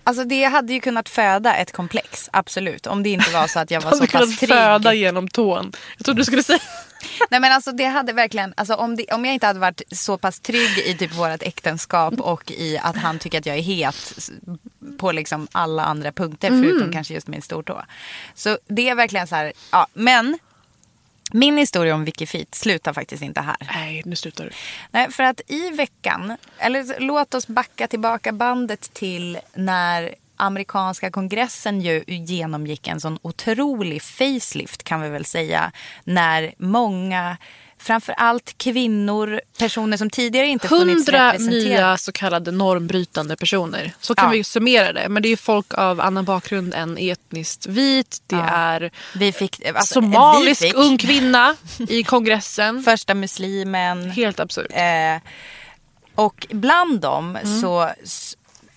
alltså det hade ju kunnat föda ett komplex, absolut. Om det inte var så att jag var så pass trygg.
föda genom tån. Jag trodde du skulle säga...
Nej men alltså det hade verkligen, alltså om, det, om jag inte hade varit så pass trygg i typ vårt äktenskap och i att han tycker att jag är het på liksom alla andra punkter förutom kanske just min stortå. Så det är verkligen så här, ja men min historia om Wikifeet slutar faktiskt inte här.
Nej, nu slutar du.
Nej, för att i veckan, eller låt oss backa tillbaka bandet till när amerikanska kongressen ju genomgick en sån otrolig facelift kan vi väl säga. När många, framförallt kvinnor, personer som tidigare inte funnits
Hundra
representerade.
nya så kallade normbrytande personer. Så kan
Ja.
vi summera det. Men det är folk av annan bakgrund än etniskt vit. Det är
Vi fick, alltså,
somalisk
vi fick
ung kvinna i kongressen.
första muslimen.
Helt absurt.
Eh, och bland dem
Mm.
så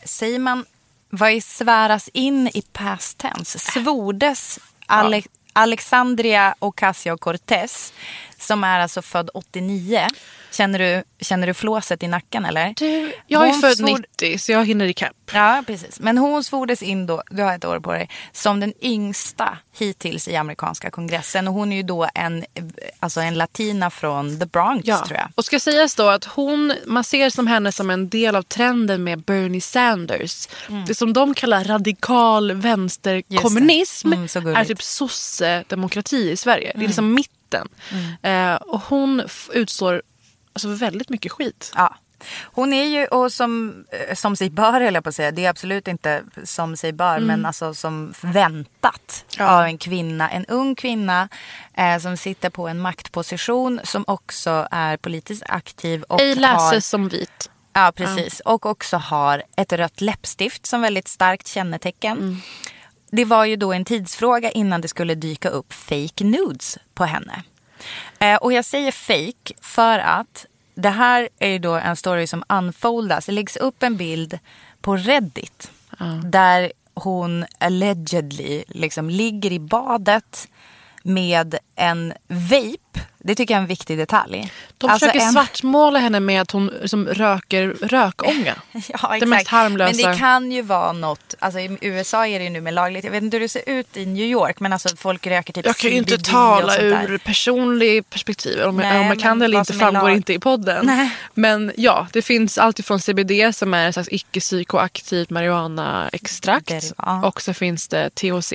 säger man, vad är sväras in i past tense? Svordes Ale- Alexandria Ocasio-Cortez som är alltså född 89. Känner du, känner du flåset i nacken eller?
Du, jag är
Hon
född
svor-
90 så jag hinner ikapp.
Ja, precis. Men hon svordes in då, du har ett år på dig, som den yngsta hittills i amerikanska kongressen. Och hon är ju då en, alltså en latina från the Bronx
Ja.
tror jag.
Och ska sägas då att hon, man ser som henne som en del av trenden med Bernie Sanders. Det som de kallar radikal vänsterkommunism
Mm. Mm,
är typ sosse-demokrati i Sverige. Det är liksom mitten. Eh, och hon utstår alltså, väldigt mycket skit.
Ja. Hon är ju, och som, eh, som sig bör höll jag på att säga, det är absolut inte som sig bör, men alltså som väntat
Ja.
av en kvinna, en ung kvinna eh, som sitter på en maktposition som också är politiskt aktiv och
Ej
har,
läses som vit.
ja, precis, och också har ett rött läppstift som väldigt starkt kännetecken. Det var ju då en tidsfråga innan det skulle dyka upp fake nudes på henne. Eh, och jag säger fake för att det här är ju då en story som unfoldas. Det läggs upp en bild på Reddit. Där hon allegedly liksom ligger i badet med en vape. Det tycker jag är en viktig detalj.
De
Alltså
försöker
en-
svartmåla henne med att hon liksom röker rökånga.
Ja, exakt.
Det mest harmlösa.
Men det kan ju vara något, alltså i USA är det ju nu med lagligt. Jag vet inte hur det ser ut i New York men alltså folk röker typ
Jag kan ju inte tala ur personlig perspektiv. Om, jag-
Nej,
om jag kan det eller inte
som
framgår
lag-
inte i podden.
Nej.
Men ja, det finns allt ifrån CBD som är en slags icke-psykoaktivt marijuanaextrakt.
Derivat.
Och så finns det THC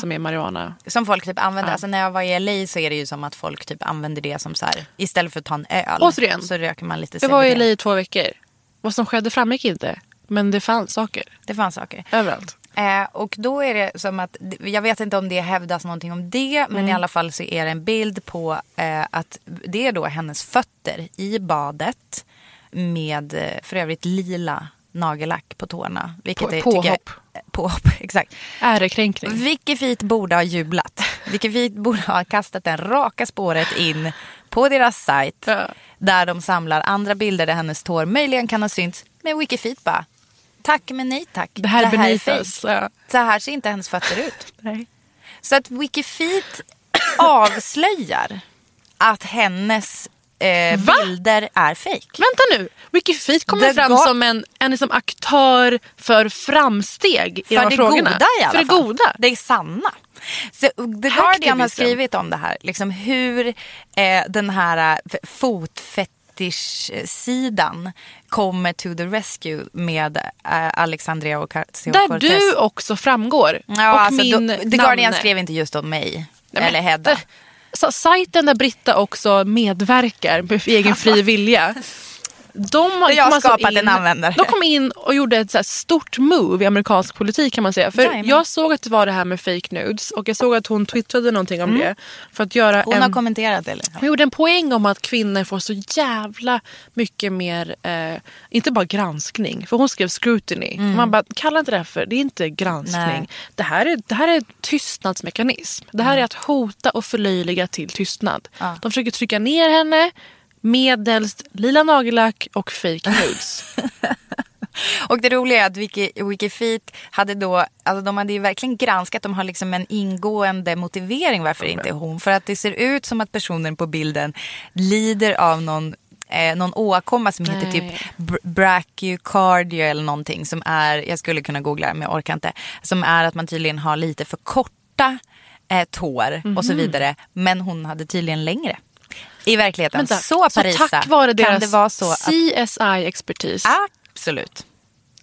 som är marijuana.
Som folk typ använder. Alltså när jag var i LA så är det ju som att folk typ använder det som så här. Istället för att ta en öl.
Återigen.
Så röker man lite CBD.
Jag var i LA i två veckor. Vad som skedde framgick inte. Men det fanns saker
Det fanns saker.
överallt.
Eh, och då är det som att, jag vet inte om det hävdas någonting om det, men
Mm.
i alla fall så är det en bild på eh, att det är då hennes fötter i badet med eh, för övrigt lila nagellack på tårna. Vilket
På-
är, tycker jag-
påhopp.
eh, Påhopp, exakt.
Ärekränkning.
Wikifeet borde ha jublat. Wikifeet borde ha kastat den raka spåret in på deras sajt.
Ja.
Där de samlar andra bilder där hennes tår möjligen kan ha synts. Men Wikifeet bara, tack men nej tack.
Det här är beneath
fake.
us. Ja.
Så här ser inte hennes fötter ut.
Nej.
Så att Wikifeet avslöjar att hennes eh, bilder är fake.
Vänta nu, Wikifeet kommer
The
fram
go-
som en, en liksom aktör för framsteg i de
För
här
det
frågorna.
goda i alla
För det
fall.
goda.
Det är sanna. Så The Guardian har skrivit om det här. Liksom hur eh, den här eh, fotfetisch-sidan kommer to the rescue med eh, Alexandria Ocasio-Cortez.
Där du också framgår.
Ja,
och
alltså,
min
då, The Guardian skrev inte just om mig.
Nej,
eller Hedda.
det- sajten där Britta också medverkar med egen fri vilja. De har
Där jag
kom alltså
skapat
in,
en användare.
De kom in och gjorde ett så stort move i amerikansk politik kan man säga. För
Jajamän.
jag såg att det var det här med fake nudes och jag såg att hon twittrade någonting om det. För att göra
Mm. Hon
en...
har kommenterat det. Liksom.
Hon gjorde en poäng om att kvinnor får så jävla mycket mer, eh, inte bara granskning, för hon skrev scrutiny. Man bara, kalla inte det här för, det är inte granskning.
Mm. Nej.
Det här, är, det här är tystnadsmekanism. Det här är att hota och förlöjliga till tystnad.
Ja.
De försöker trycka ner henne medelst lila nagellack och fake nudes.
Och det roliga är att Wiki, Wikifeet hade då, alltså de hade ju verkligen granskat, de har liksom en ingående motivering varför det inte hon. För att det ser ut som att personen på bilden lider av någon eh, någon åkomma som heter typ
Nej.
br- brachiocardia eller någonting som är, jag skulle kunna googla det men jag orkar inte, som är att man tydligen har lite för korta eh, tår och
Mhm.
så vidare. Men hon hade tydligen längre. I verkligheten.
Vänta,
så Parisa,
tack vare
kan
deras
det vara så att...
CSI-expertis.
Absolut.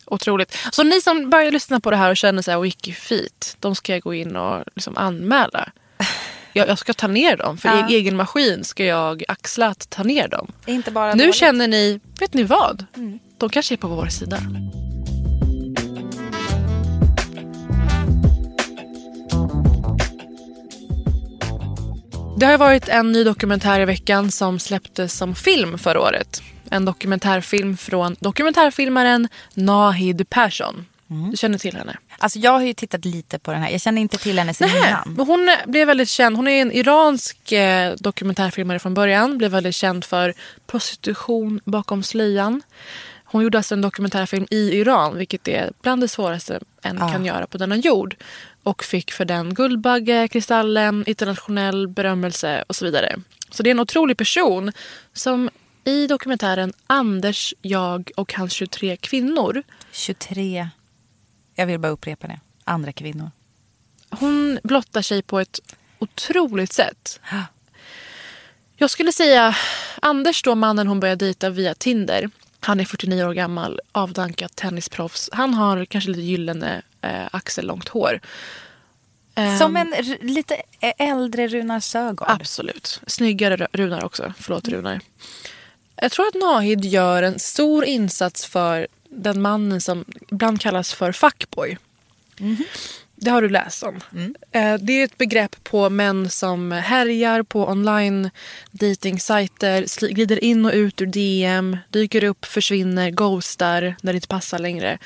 Otroligt. Så ni som börjar lyssna på det här och känner så här wikifeet, de ska jag gå in och liksom anmäla. Jag, jag ska ta ner dem. För
Ja.
i egen maskin ska jag axla att ta ner dem.
Inte bara
Nu
dåligt.
känner ni, vet ni vad? De kanske är på vår sida. Det har varit en ny dokumentär i veckan som släpptes som film förra året. En dokumentärfilm från dokumentärfilmaren Nahid Persson. Du känner till henne?
Alltså jag har ju tittat lite på den här. Jag känner inte till henne sen innan.
men hon blev väldigt känd. Hon är en iransk eh, dokumentärfilmare från början. Blev väldigt känd för prostitution bakom slöjan. Hon gjorde alltså en dokumentärfilm i Iran, vilket är bland det svåraste en
Ja.
kan göra på denna jord. Och fick för den Guldbagge, Kristallen, internationell berömmelse och så vidare. Så det är en otrolig person som i dokumentären Anders, jag och hans 23 kvinnor
23. Jag vill bara upprepa det. Andra kvinnor.
hon blottar sig på ett otroligt sätt. Jag skulle säga Anders då, mannen hon började dejta via Tinder. Han är 49 år gammal, avdankat tennisproffs. Han har kanske lite gyllene eh, axellångt hår. Ehm,
Som en lite äldre Runar Sögaard.
Absolut. Snyggare Ru- Runar också. Förlåt Runar. Jag tror att Nahid gör en stor insats för den mannen som ibland kallas för fuckboy. Det har du läst om. Eh, Det är ett begrepp på män som härjar på online datingsajter, glider in och ut ur DM, dyker upp, försvinner, ghostar när det inte passar längre.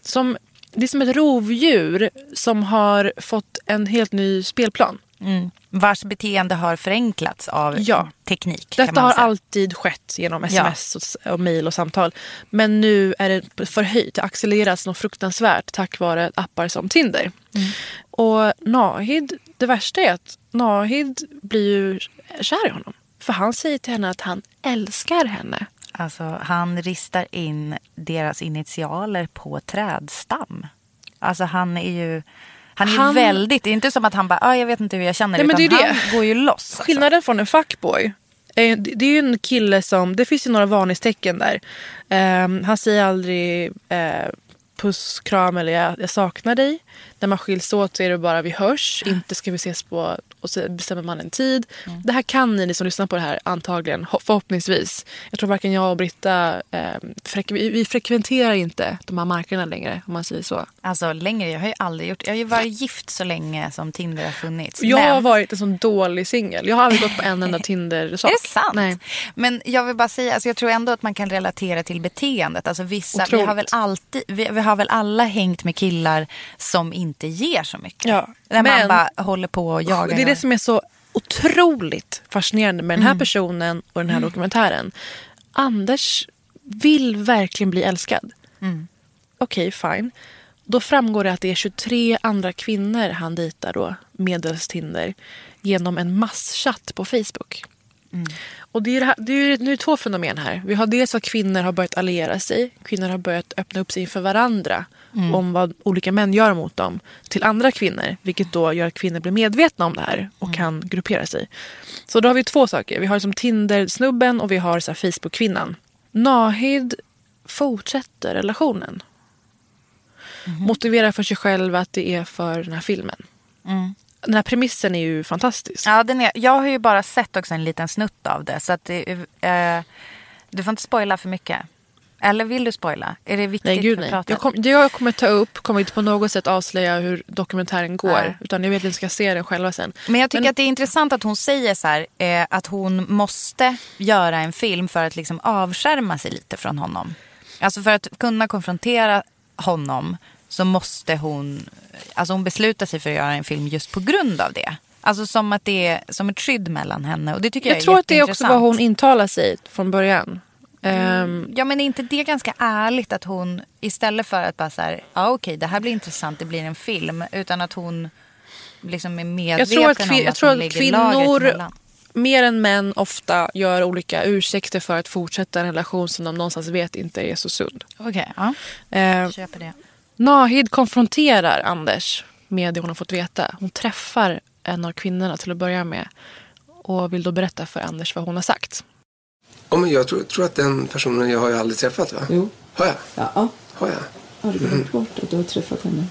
Som, det är som ett rovdjur som har fått en helt ny spelplan.
Mm. Vars beteende har förenklats av
Ja.
teknik.
Detta har alltid skett genom sms och, s- och mejl och samtal. Men nu är det förhöjt, det accelereras något fruktansvärt tack vare appar som Tinder. Och Nahid, det värsta är att Nahid blir ju kär i honom. För han säger till henne att han älskar henne.
Alltså, han ristar in deras initialer på trädstam. Alltså han är ju... Han är
Han-
väldigt... Det är inte som att han bara, ah, jag vet inte hur jag känner.
Nej, men det är det.
han går ju loss. Alltså.
Skillnaden från en fuckboy. eh, Det är ju en kille som, det finns ju några varningstecken där. Ehm, han säger aldrig eh, puss, kram eller jag, jag saknar dig. När man skiljs åt så är det bara vi hörs, inte ska vi ses på och så bestämmer man en tid. Det här kan ni, ni som lyssnar på det här antagligen, ho- förhoppningsvis. Jag tror varken jag och Britta, eh, frek- vi, vi frekventerar inte de här markerna längre om man säger så.
Alltså längre, jag har ju aldrig gjort... Jag har ju varit gift så länge som Tinder har funnits.
Jag har
men,
varit en sån dålig singel. Jag har aldrig gått på en enda Tinder-sak.
Är det sant?
Nej.
Men jag vill bara säga, alltså jag tror ändå att man kan relatera till beteendet. Alltså vissa, vi har väl alltid, vi, vi har väl alla hängt med killar som inte ger så mycket.
Ja,
Där
men-
man bara håller på och jagar.
Det är det som är så otroligt fascinerande med den
Mm.
här personen och den här dokumentären. Anders vill verkligen bli älskad.
Mm.
Okej, fine. Då framgår det att det är 23 andra kvinnor han dejtar då, medelst Tinder, genom en masschatt på Facebook.
Mm.
Och det är, det här, det är nu två fenomen här. Vi har dels att kvinnor har börjat alliera sig. Kvinnor har börjat öppna upp sig inför varandra
Mm.
om vad olika män gör mot dem till andra kvinnor. Vilket då gör att kvinnor blir medvetna om det här och
Mm.
kan gruppera sig. Så då har vi två saker. Vi har som Tinder-snubben och vi har så Facebook-kvinnan. Nahid fortsätter relationen.
Mhm.
Motiverar för sig själv att det är för den här filmen. Den här premissen är ju fantastisk.
Ja, den är, jag har ju bara sett också en liten snutt av det. Så att det, eh, du får inte spoila för mycket. Eller vill du spoila? Är det viktigt
Nej, gud nej. Jag, kom, det jag kommer ta upp kommer inte på något sätt avslöja hur dokumentären går.
Nej.
Utan jag vet att ni ska se den själva sen.
Men jag tycker
Men-
att det är intressant att hon säger så här, eh, att hon måste göra en film för att liksom avskärma sig lite från honom. Alltså för att kunna konfrontera honom så måste hon, alltså hon beslutar sig för att göra en film just på grund av det. Alltså som att det är som ett skydd mellan henne och det tycker jag,
Jag
är
tror att det är också vad hon intalar sig från början. Ehm,
Ja men är inte det ganska ärligt att hon istället för att bara så här, ja okej det här blir intressant, det blir en film. Utan att hon liksom är medveten
jag tror att,
om
kvin- jag
att
tror att kvinnor mer än män ofta gör olika ursäkter för att fortsätta en relation som de någonstans vet inte är så sund.
Okej, ja.
Eh,
Köper det.
Nahid konfronterar Anders med det hon har fått veta. Hon träffar en av kvinnorna till att börja med och vill då berätta för Anders vad hon har sagt.
Ja, men jag tror, tror att den personen jag har ju aldrig träffat va?
Jo.
Har jag?
Ja.
Har jag?
Har du glömt bort att du har träffat henne?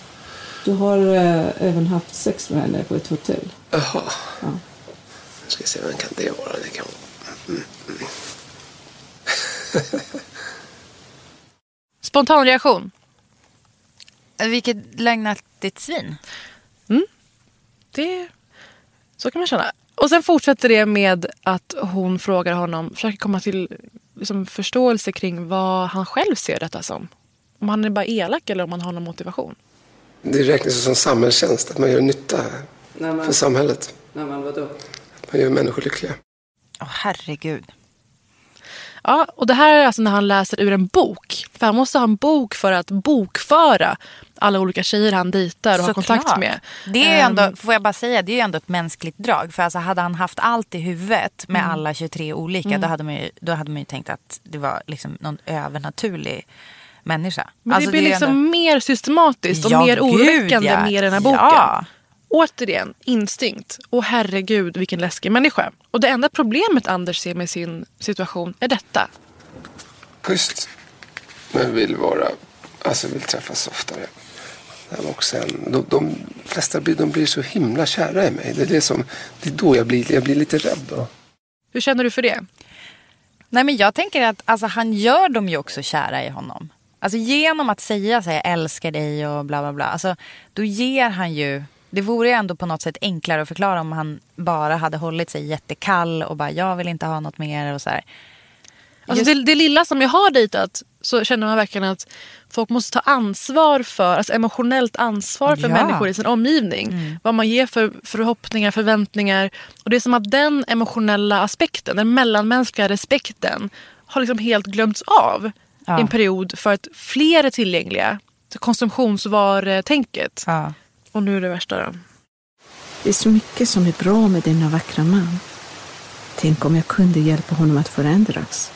Du har eh, även haft sex med henne på ett hotell.
Jaha.
Ja.
Nu ska vi se, vem kan det vara? Det kan...
Spontan reaktion.
Vilket lögnaktigt svin.
Det, så kan man känna. Och sen fortsätter det med att hon frågar honom, försöker komma till liksom, förståelse kring vad han själv ser detta som. Om han är bara elak eller om han har någon motivation.
Det räknas som samhällstjänst, att man gör nytta
Nej, men,
för samhället.
nej, men vadå?
Att man gör människor lyckliga.
Åh herregud.
Ja, och det här är alltså när han läser ur en bok. För han måste ha en bok för att bokföra alla olika tjejer han dejtar och har kontakt
Såklart.
med.
Det är ju
Ehm,
ändå, får jag bara säga, det är ju ändå ett mänskligt drag. För alltså hade han haft allt i huvudet med alla 23 olika, då, hade man ju, då hade man ju tänkt att det var liksom någon övernaturlig människa.
Men
Alltså,
det blir
ju
liksom
ändå-
mer systematiskt och
Ja,
mer oroväckande
ja.
med den här boken.
Ja.
Återigen, instinkt. Och herregud vilken läskig människa. Och det enda problemet Anders ser med sin situation är detta.
Schysst. Men vill vara, alltså vill träffas oftare. Och sen, de, de flesta blir, de blir så himla kära i mig. Det är, det som, det är då jag blir, jag blir lite rädd. Då.
Hur känner du för det?
Nej men jag tänker att alltså, han gör dem ju också kära i honom. Alltså genom att säga så här, jag älskar dig och bla bla bla. Alltså, då ger han ju, det vore ju ändå på något sätt enklare att förklara om han bara hade hållit sig jättekall och bara jag vill inte ha något mer och så här.
Alltså det, det lilla som jag har dejtat så känner man verkligen att folk måste ta ansvar för, alltså emotionellt ansvar för
Ja.
människor i sin omgivning. Vad man ger för förhoppningar, förväntningar. Och det är som att den emotionella aspekten, den mellanmänskliga respekten har liksom helt glömts av
Ja.
i en period för att fler är tillgängliga. Konsumtionsvarutänket.
Ja.
Och nu är det värsta då.
Det är så mycket som är bra med denna vackra man. Tänk om jag kunde hjälpa honom att förändras.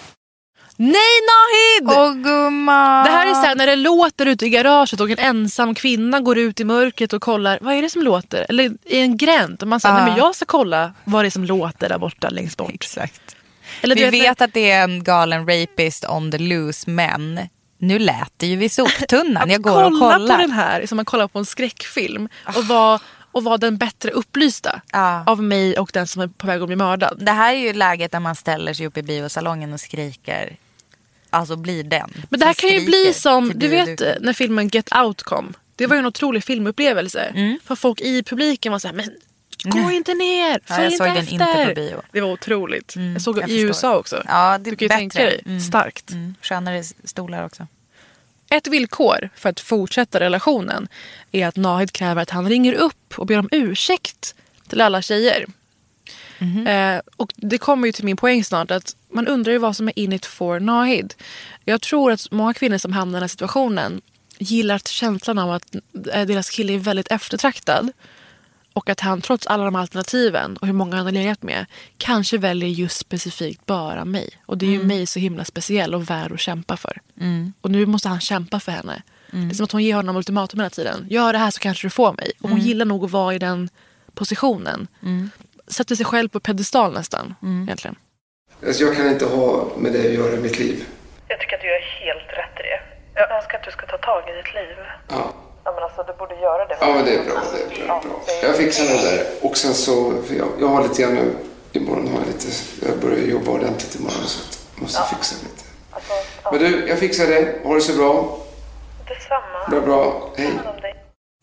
Nej Nahid!
Åh gumman!
Det här är så här, när det låter ute i garaget och en ensam kvinna går ut i mörkret och kollar. Vad är det som låter? Eller i en gränd. Och man säger,
Ja.
nej men jag ska kolla vad det är som låter där borta längst bort.
Exakt.
Eller
Vi
vet,
vet att det är en galen rapist on the loose men nu lät det ju vid soptunnan. Jag går och
kolla
kollar.
på den här som man kollar på en skräckfilm. Och var, och var den bättre upplysta
Ja.
av mig och den som är på väg att bli mördad.
Det här är ju läget där man ställer sig upp i biosalongen och skriker. Alltså blir den.
Men det här kan ju bli som, du vet
bioduken.
när filmen Get Out kom. Det var ju en otrolig filmupplevelse.
Mm.
För folk i publiken var så här, men gå inte ner,
Ja,
följ
jag
inte
såg den
efter.
inte på bio.
Det var otroligt. jag såg
jag
i
förstår.
USA också.
Ja, det är
du kan ju
bättre.
tänka dig,
Mm.
starkt.
Mm, skönare stolar också.
Ett villkor för att fortsätta relationen är att Nahid kräver att han ringer upp och ber om ursäkt till alla tjejer.
Mhm.
Eh, och det kommer ju till min poäng snart att man undrar ju vad som är in it for Nahid. Jag tror att många kvinnor som hamnar i den här situationen gillar känslan av att eh, deras kille är väldigt eftertraktad. Och att han trots alla de alternativen och hur många han har legat med kanske väljer just specifikt bara mig. Och det är
Mm.
ju mig så himla speciell och värd att kämpa för. Och nu måste han kämpa för henne.
Mm.
Det är som att hon ger honom ultimatum hela tiden. Gör det här så kanske du får mig. Och
Mm.
hon gillar nog att vara i den positionen. Sätter sig själv på pedestal nästan.
Mm.
Egentligen.
Alltså, jag kan inte ha med det att göra i mitt liv.
Jag tycker att du gör helt rätt i det. Jag önskar att du ska ta tag i ditt liv.
Ja,
Ja, men alltså, du borde göra det.
ja men det är bra. Det är bra, bra. Jag fixar det där. Och sen så, för jag, jag har lite grann nu, imorgon har jag lite, jag börjar jobba ordentligt imorgon så jag måste fixa lite.
Alltså, ja,
Men du, jag fixar det. Ha det så bra.
detsamma.
Bra, bra. Hej.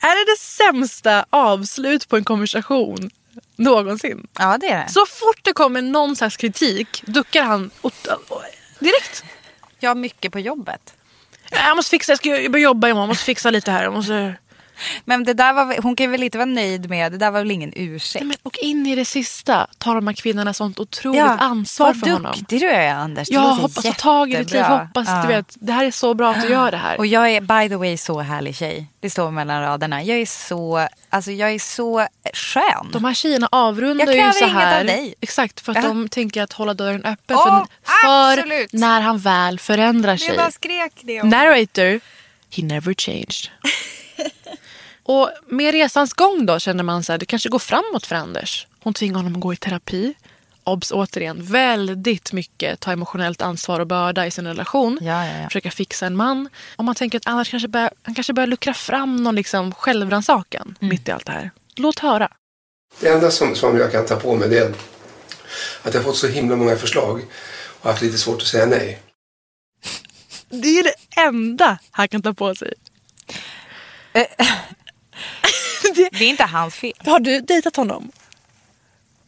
Är det det sämsta avslut på en konversation någonsin?
Ja det är det.
Så fort det kommer någon slags kritik duckar han och, direkt.
Jag har mycket på jobbet.
Jag måste fixa, jag ska börja jobba imorgon, jag måste fixa lite här. Jag måste...
Men det där var, hon kan väl inte vara nöjd med, det där var väl ingen ursäkt?
Nej, men, och in i det sista tar de här kvinnorna sånt otroligt ansvar för honom.
Vad duktig du är Anders. Låter
hoppas ta tag i ditt liv. Hoppas
Ja.
du vet, det här är så bra att du gör det här.
Och jag är by the way så härlig tjej. Det står mellan raderna. Jag är så, alltså jag är så skön.
De här tjejerna avrundar ju så
inget
här.
av dig.
Exakt, för att
Ja.
de tänker att hålla dörren öppen
Åh,
för, för när han väl förändrar sig.
jag bara skrek det. om-
Narrator, he never changed. och med resans gång då känner man så här, det kanske går framåt för Anders. Hon tvingar honom att gå i terapi. Obs återigen, väldigt mycket ta emotionellt ansvar och börda i sin relation.
Ja, ja, ja.
Försöka fixa en man. Om man tänker att Anders kanske börjar, han kanske börjar luckra fram någon liksom självrannsakan
Mm.
mitt i allt det här. Låt höra.
Det enda som, som jag kan ta på mig det är att jag har fått så himla många förslag och haft lite svårt att säga nej.
Det är det enda han kan ta på sig.
Det är inte hans fel.
Har du dejtat honom?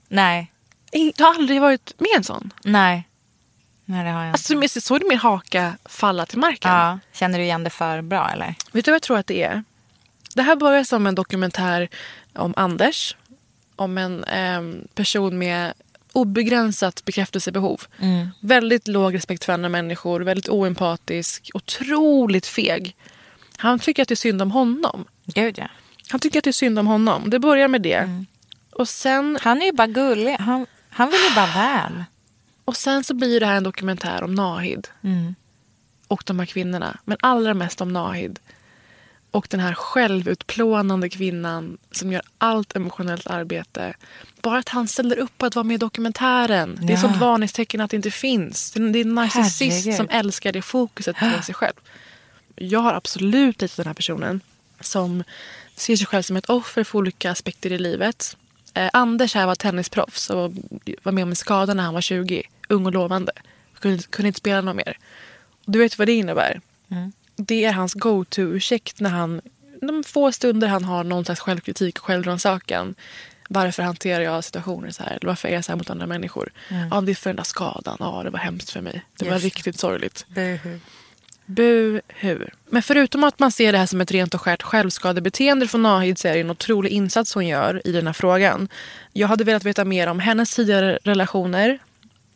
Nej.
Du har aldrig varit med en sån?
Nej. Nej det har jag inte.
Alltså, såg du min haka falla till marken?
Ja. Känner du igen det för bra eller?
Vet du vad jag tror att det är? Det här börjar som en dokumentär om Anders. Om en em, person med obegränsat bekräftelsebehov. Väldigt låg respekt för andra människor, väldigt oempatisk, otroligt feg. Han tycker att det är synd om honom.
Gud ja.
Han tycker att det är synd om honom. Det börjar med det. Och, sen,
Han är ju bara gullig. Han, han vill ju bara väl.
och sen så blir det här en dokumentär om Nahid. Och de här kvinnorna. Men allra mest om Nahid. Och den här självutplånande kvinnan som gör allt emotionellt arbete. Bara att han ställer upp på att vara med i dokumentären. Det är
Ja.
sånt varningstecken att det inte finns. Det är en narcissist
Herregud.
som älskar det fokuset på sig själv. Jag har absolut dejtat den här personen som ser sig själv som ett offer för olika aspekter i livet. Eh, Anders här var tennisproffs och var med om en skada när han var 20. Ung och lovande. Kunde, kunde inte spela något mer. Och du vet vad det innebär? Det är hans go-to-ursäkt när han, de få stunder han har någon slags självkritik och självrannsakan. Varför hanterar jag situationer så här? Eller varför är jag så här mot andra människor? Ja, det är för den där skadan. Ja, det var hemskt för mig. Det var
Just det.
riktigt sorgligt.
Buhu.
Buhu. Men förutom att man ser det här som ett rent och skärt självskadebeteende från Nahid så är det en otrolig insats hon gör i den här frågan. Jag hade velat veta mer om hennes tidigare relationer,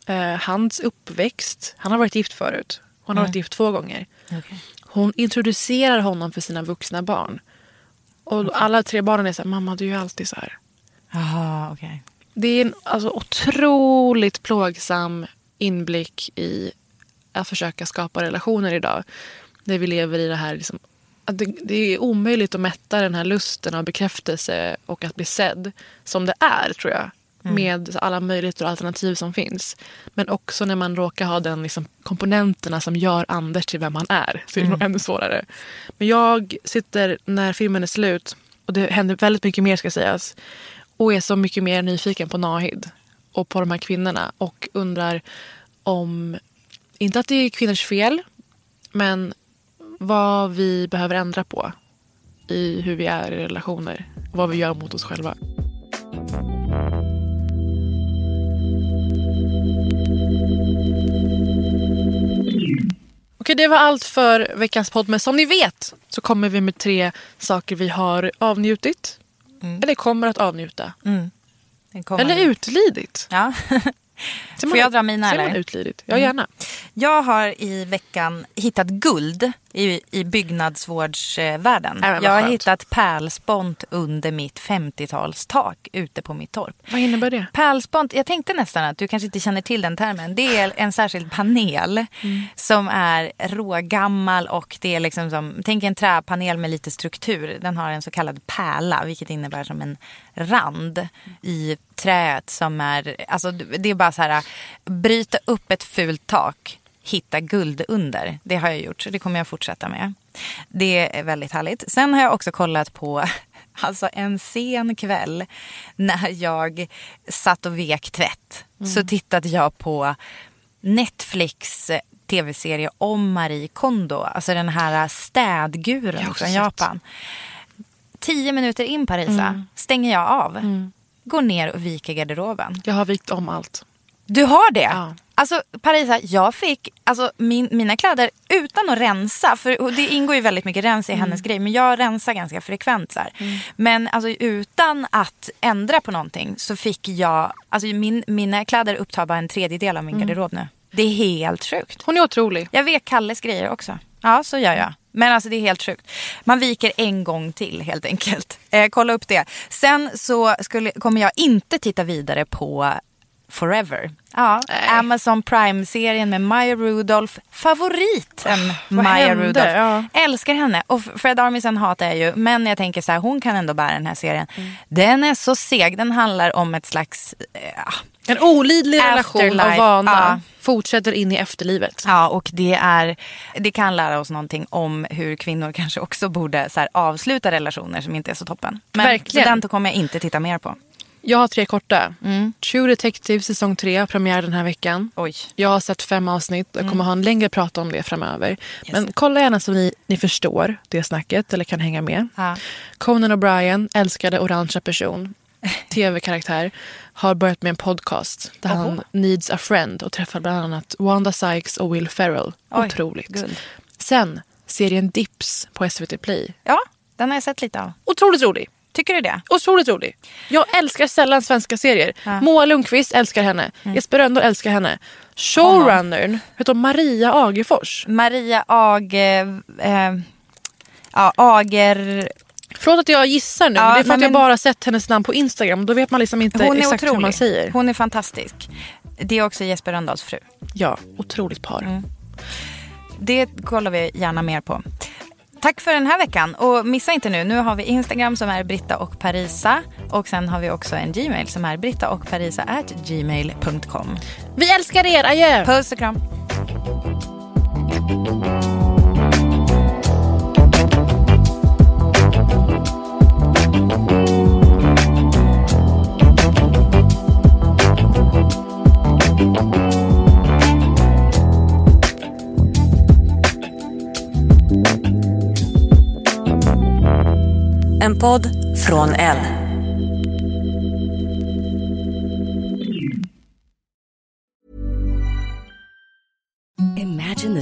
eh, hans uppväxt. Han har varit gift förut. Hon har varit gift två gånger. Hon introducerar honom för sina vuxna barn. Och alla tre barnen är så här, mamma du är ju alltid så här.
Jaha, okej.
Det är en alltså, otroligt plågsam inblick i att försöka skapa relationer idag. Där vi lever i det här liksom, att det, det är omöjligt att mätta den här lusten av bekräftelse och att bli sedd som det är tror jag. Med alla möjligheter och alternativ som finns. Men också när man råkar ha den liksom, komponenterna som gör Anders till vem han är. Så är det nog ännu svårare. Men jag sitter när filmen är slut och det händer väldigt mycket mer ska sägas. Och är så mycket mer nyfiken på Nahid och på de här kvinnorna. Och undrar om, inte att det är kvinnors fel, men vad vi behöver ändra på i hur vi är i relationer. Vad vi gör mot oss själva. Okej, det var allt för veckans podd. Men som ni vet så kommer vi med tre saker vi har avnjutit. Eller kommer att avnjuta.
Den kommer
Eller utlidit.
Ja.
Ser
Får jag dra mina,
Säger man utlidit? Ja, gärna.
Jag har i veckan hittat guld i, i byggnadsvårdsvärlden. Jag har hittat pärlspont under mitt 50-talstak ute på mitt torp.
Vad innebär det?
Pärlspont, jag tänkte nästan att du kanske inte känner till den termen. Det är en särskild panel som är rågammal och det är liksom som, tänk en träpanel med lite struktur. Den har en så kallad pärla vilket innebär som en rand i träet som är, alltså det är bara så här, bryta upp ett fult tak, hitta guld under. Det har jag gjort, så det kommer jag fortsätta med. Det är väldigt härligt. Sen har jag också kollat på Alltså en sen kväll när jag satt och vek tvätt så tittade jag på Netflix tv-serie om Marie Kondo. Alltså den här städguren från. Japan. Tio minuter in Parisa stänger jag av. Går ner och viker garderoben.
Jag har vikt om allt.
Du har det?
Ja.
Alltså Parisa, jag fick alltså, min, mina kläder utan att rensa. För det ingår ju väldigt mycket rens i hennes grej. Men jag rensar ganska frekvent. Så mm. Men alltså, utan att ändra på någonting så fick jag... Alltså, min, mina kläder upptar bara en tredjedel av min mm. garderob nu. Det är helt sjukt.
Hon är otrolig.
Jag vet Kalles grejer också. Ja, så gör jag. Men alltså det är helt sjukt. Man viker en gång till helt enkelt. Eh, kolla upp det. Sen så skulle, kommer jag inte titta vidare på Forever. Ja, Amazon Prime-serien med Maya Rudolph. Favoriten oh, Maya Rudolph. Ja. Älskar henne. Och Fred Armisen hatar jag ju. Men jag tänker så här, hon kan ändå bära den här serien. Mm. Den är så seg. Den handlar om ett slags...
Eh, en olidlig relation av vana. Ja. Fortsätter in i efterlivet.
Ja, och det, är, det kan lära oss någonting om hur kvinnor kanske också borde så här, avsluta relationer som inte är så toppen. Men Verkligen. den kommer jag inte titta mer på.
Jag har tre korta. Mm. True Detective säsong tre, premiär den här veckan.
Oj.
Jag har sett fem avsnitt och mm. kommer ha en längre prat om det framöver. Yes. Men kolla gärna så ni, ni förstår det snacket eller kan hänga med. Ah. Conan O'Brien, älskade orangea person, tv-karaktär, har börjat med en podcast där Oho. han needs a friend och träffar bland annat Wanda Sykes och Will Ferrell. Oj, Otroligt. Good. Sen serien Dips på SVT Play.
Ja, den har jag sett lite av.
Otroligt rolig.
Tycker du det?
Otroligt rolig. Jag älskar sällan svenska serier. Ja. Moa Lundqvist älskar henne. Mm. Jesper Rönndahl älskar henne. Showrunnern heter Maria Agefors.
Maria Age... Eh, ja, Ager...
Förlåt att jag gissar nu. Ja, men det är för nej, att jag men... bara sett hennes namn på Instagram. Då vet man liksom inte exakt otrolig. hur man säger.
Hon är fantastisk. Det är också Jesper Rönndahls fru.
Ja, otroligt par. Mm.
Det kollar vi gärna mer på. Tack för den här veckan. Och missa inte nu, nu har vi Instagram som är Britta och Parisa. Och sen har vi också en Gmail som är britta och parisa at gmail.com.
Vi älskar er, adjö!
Puss och kram.
En podd från L. Imagine the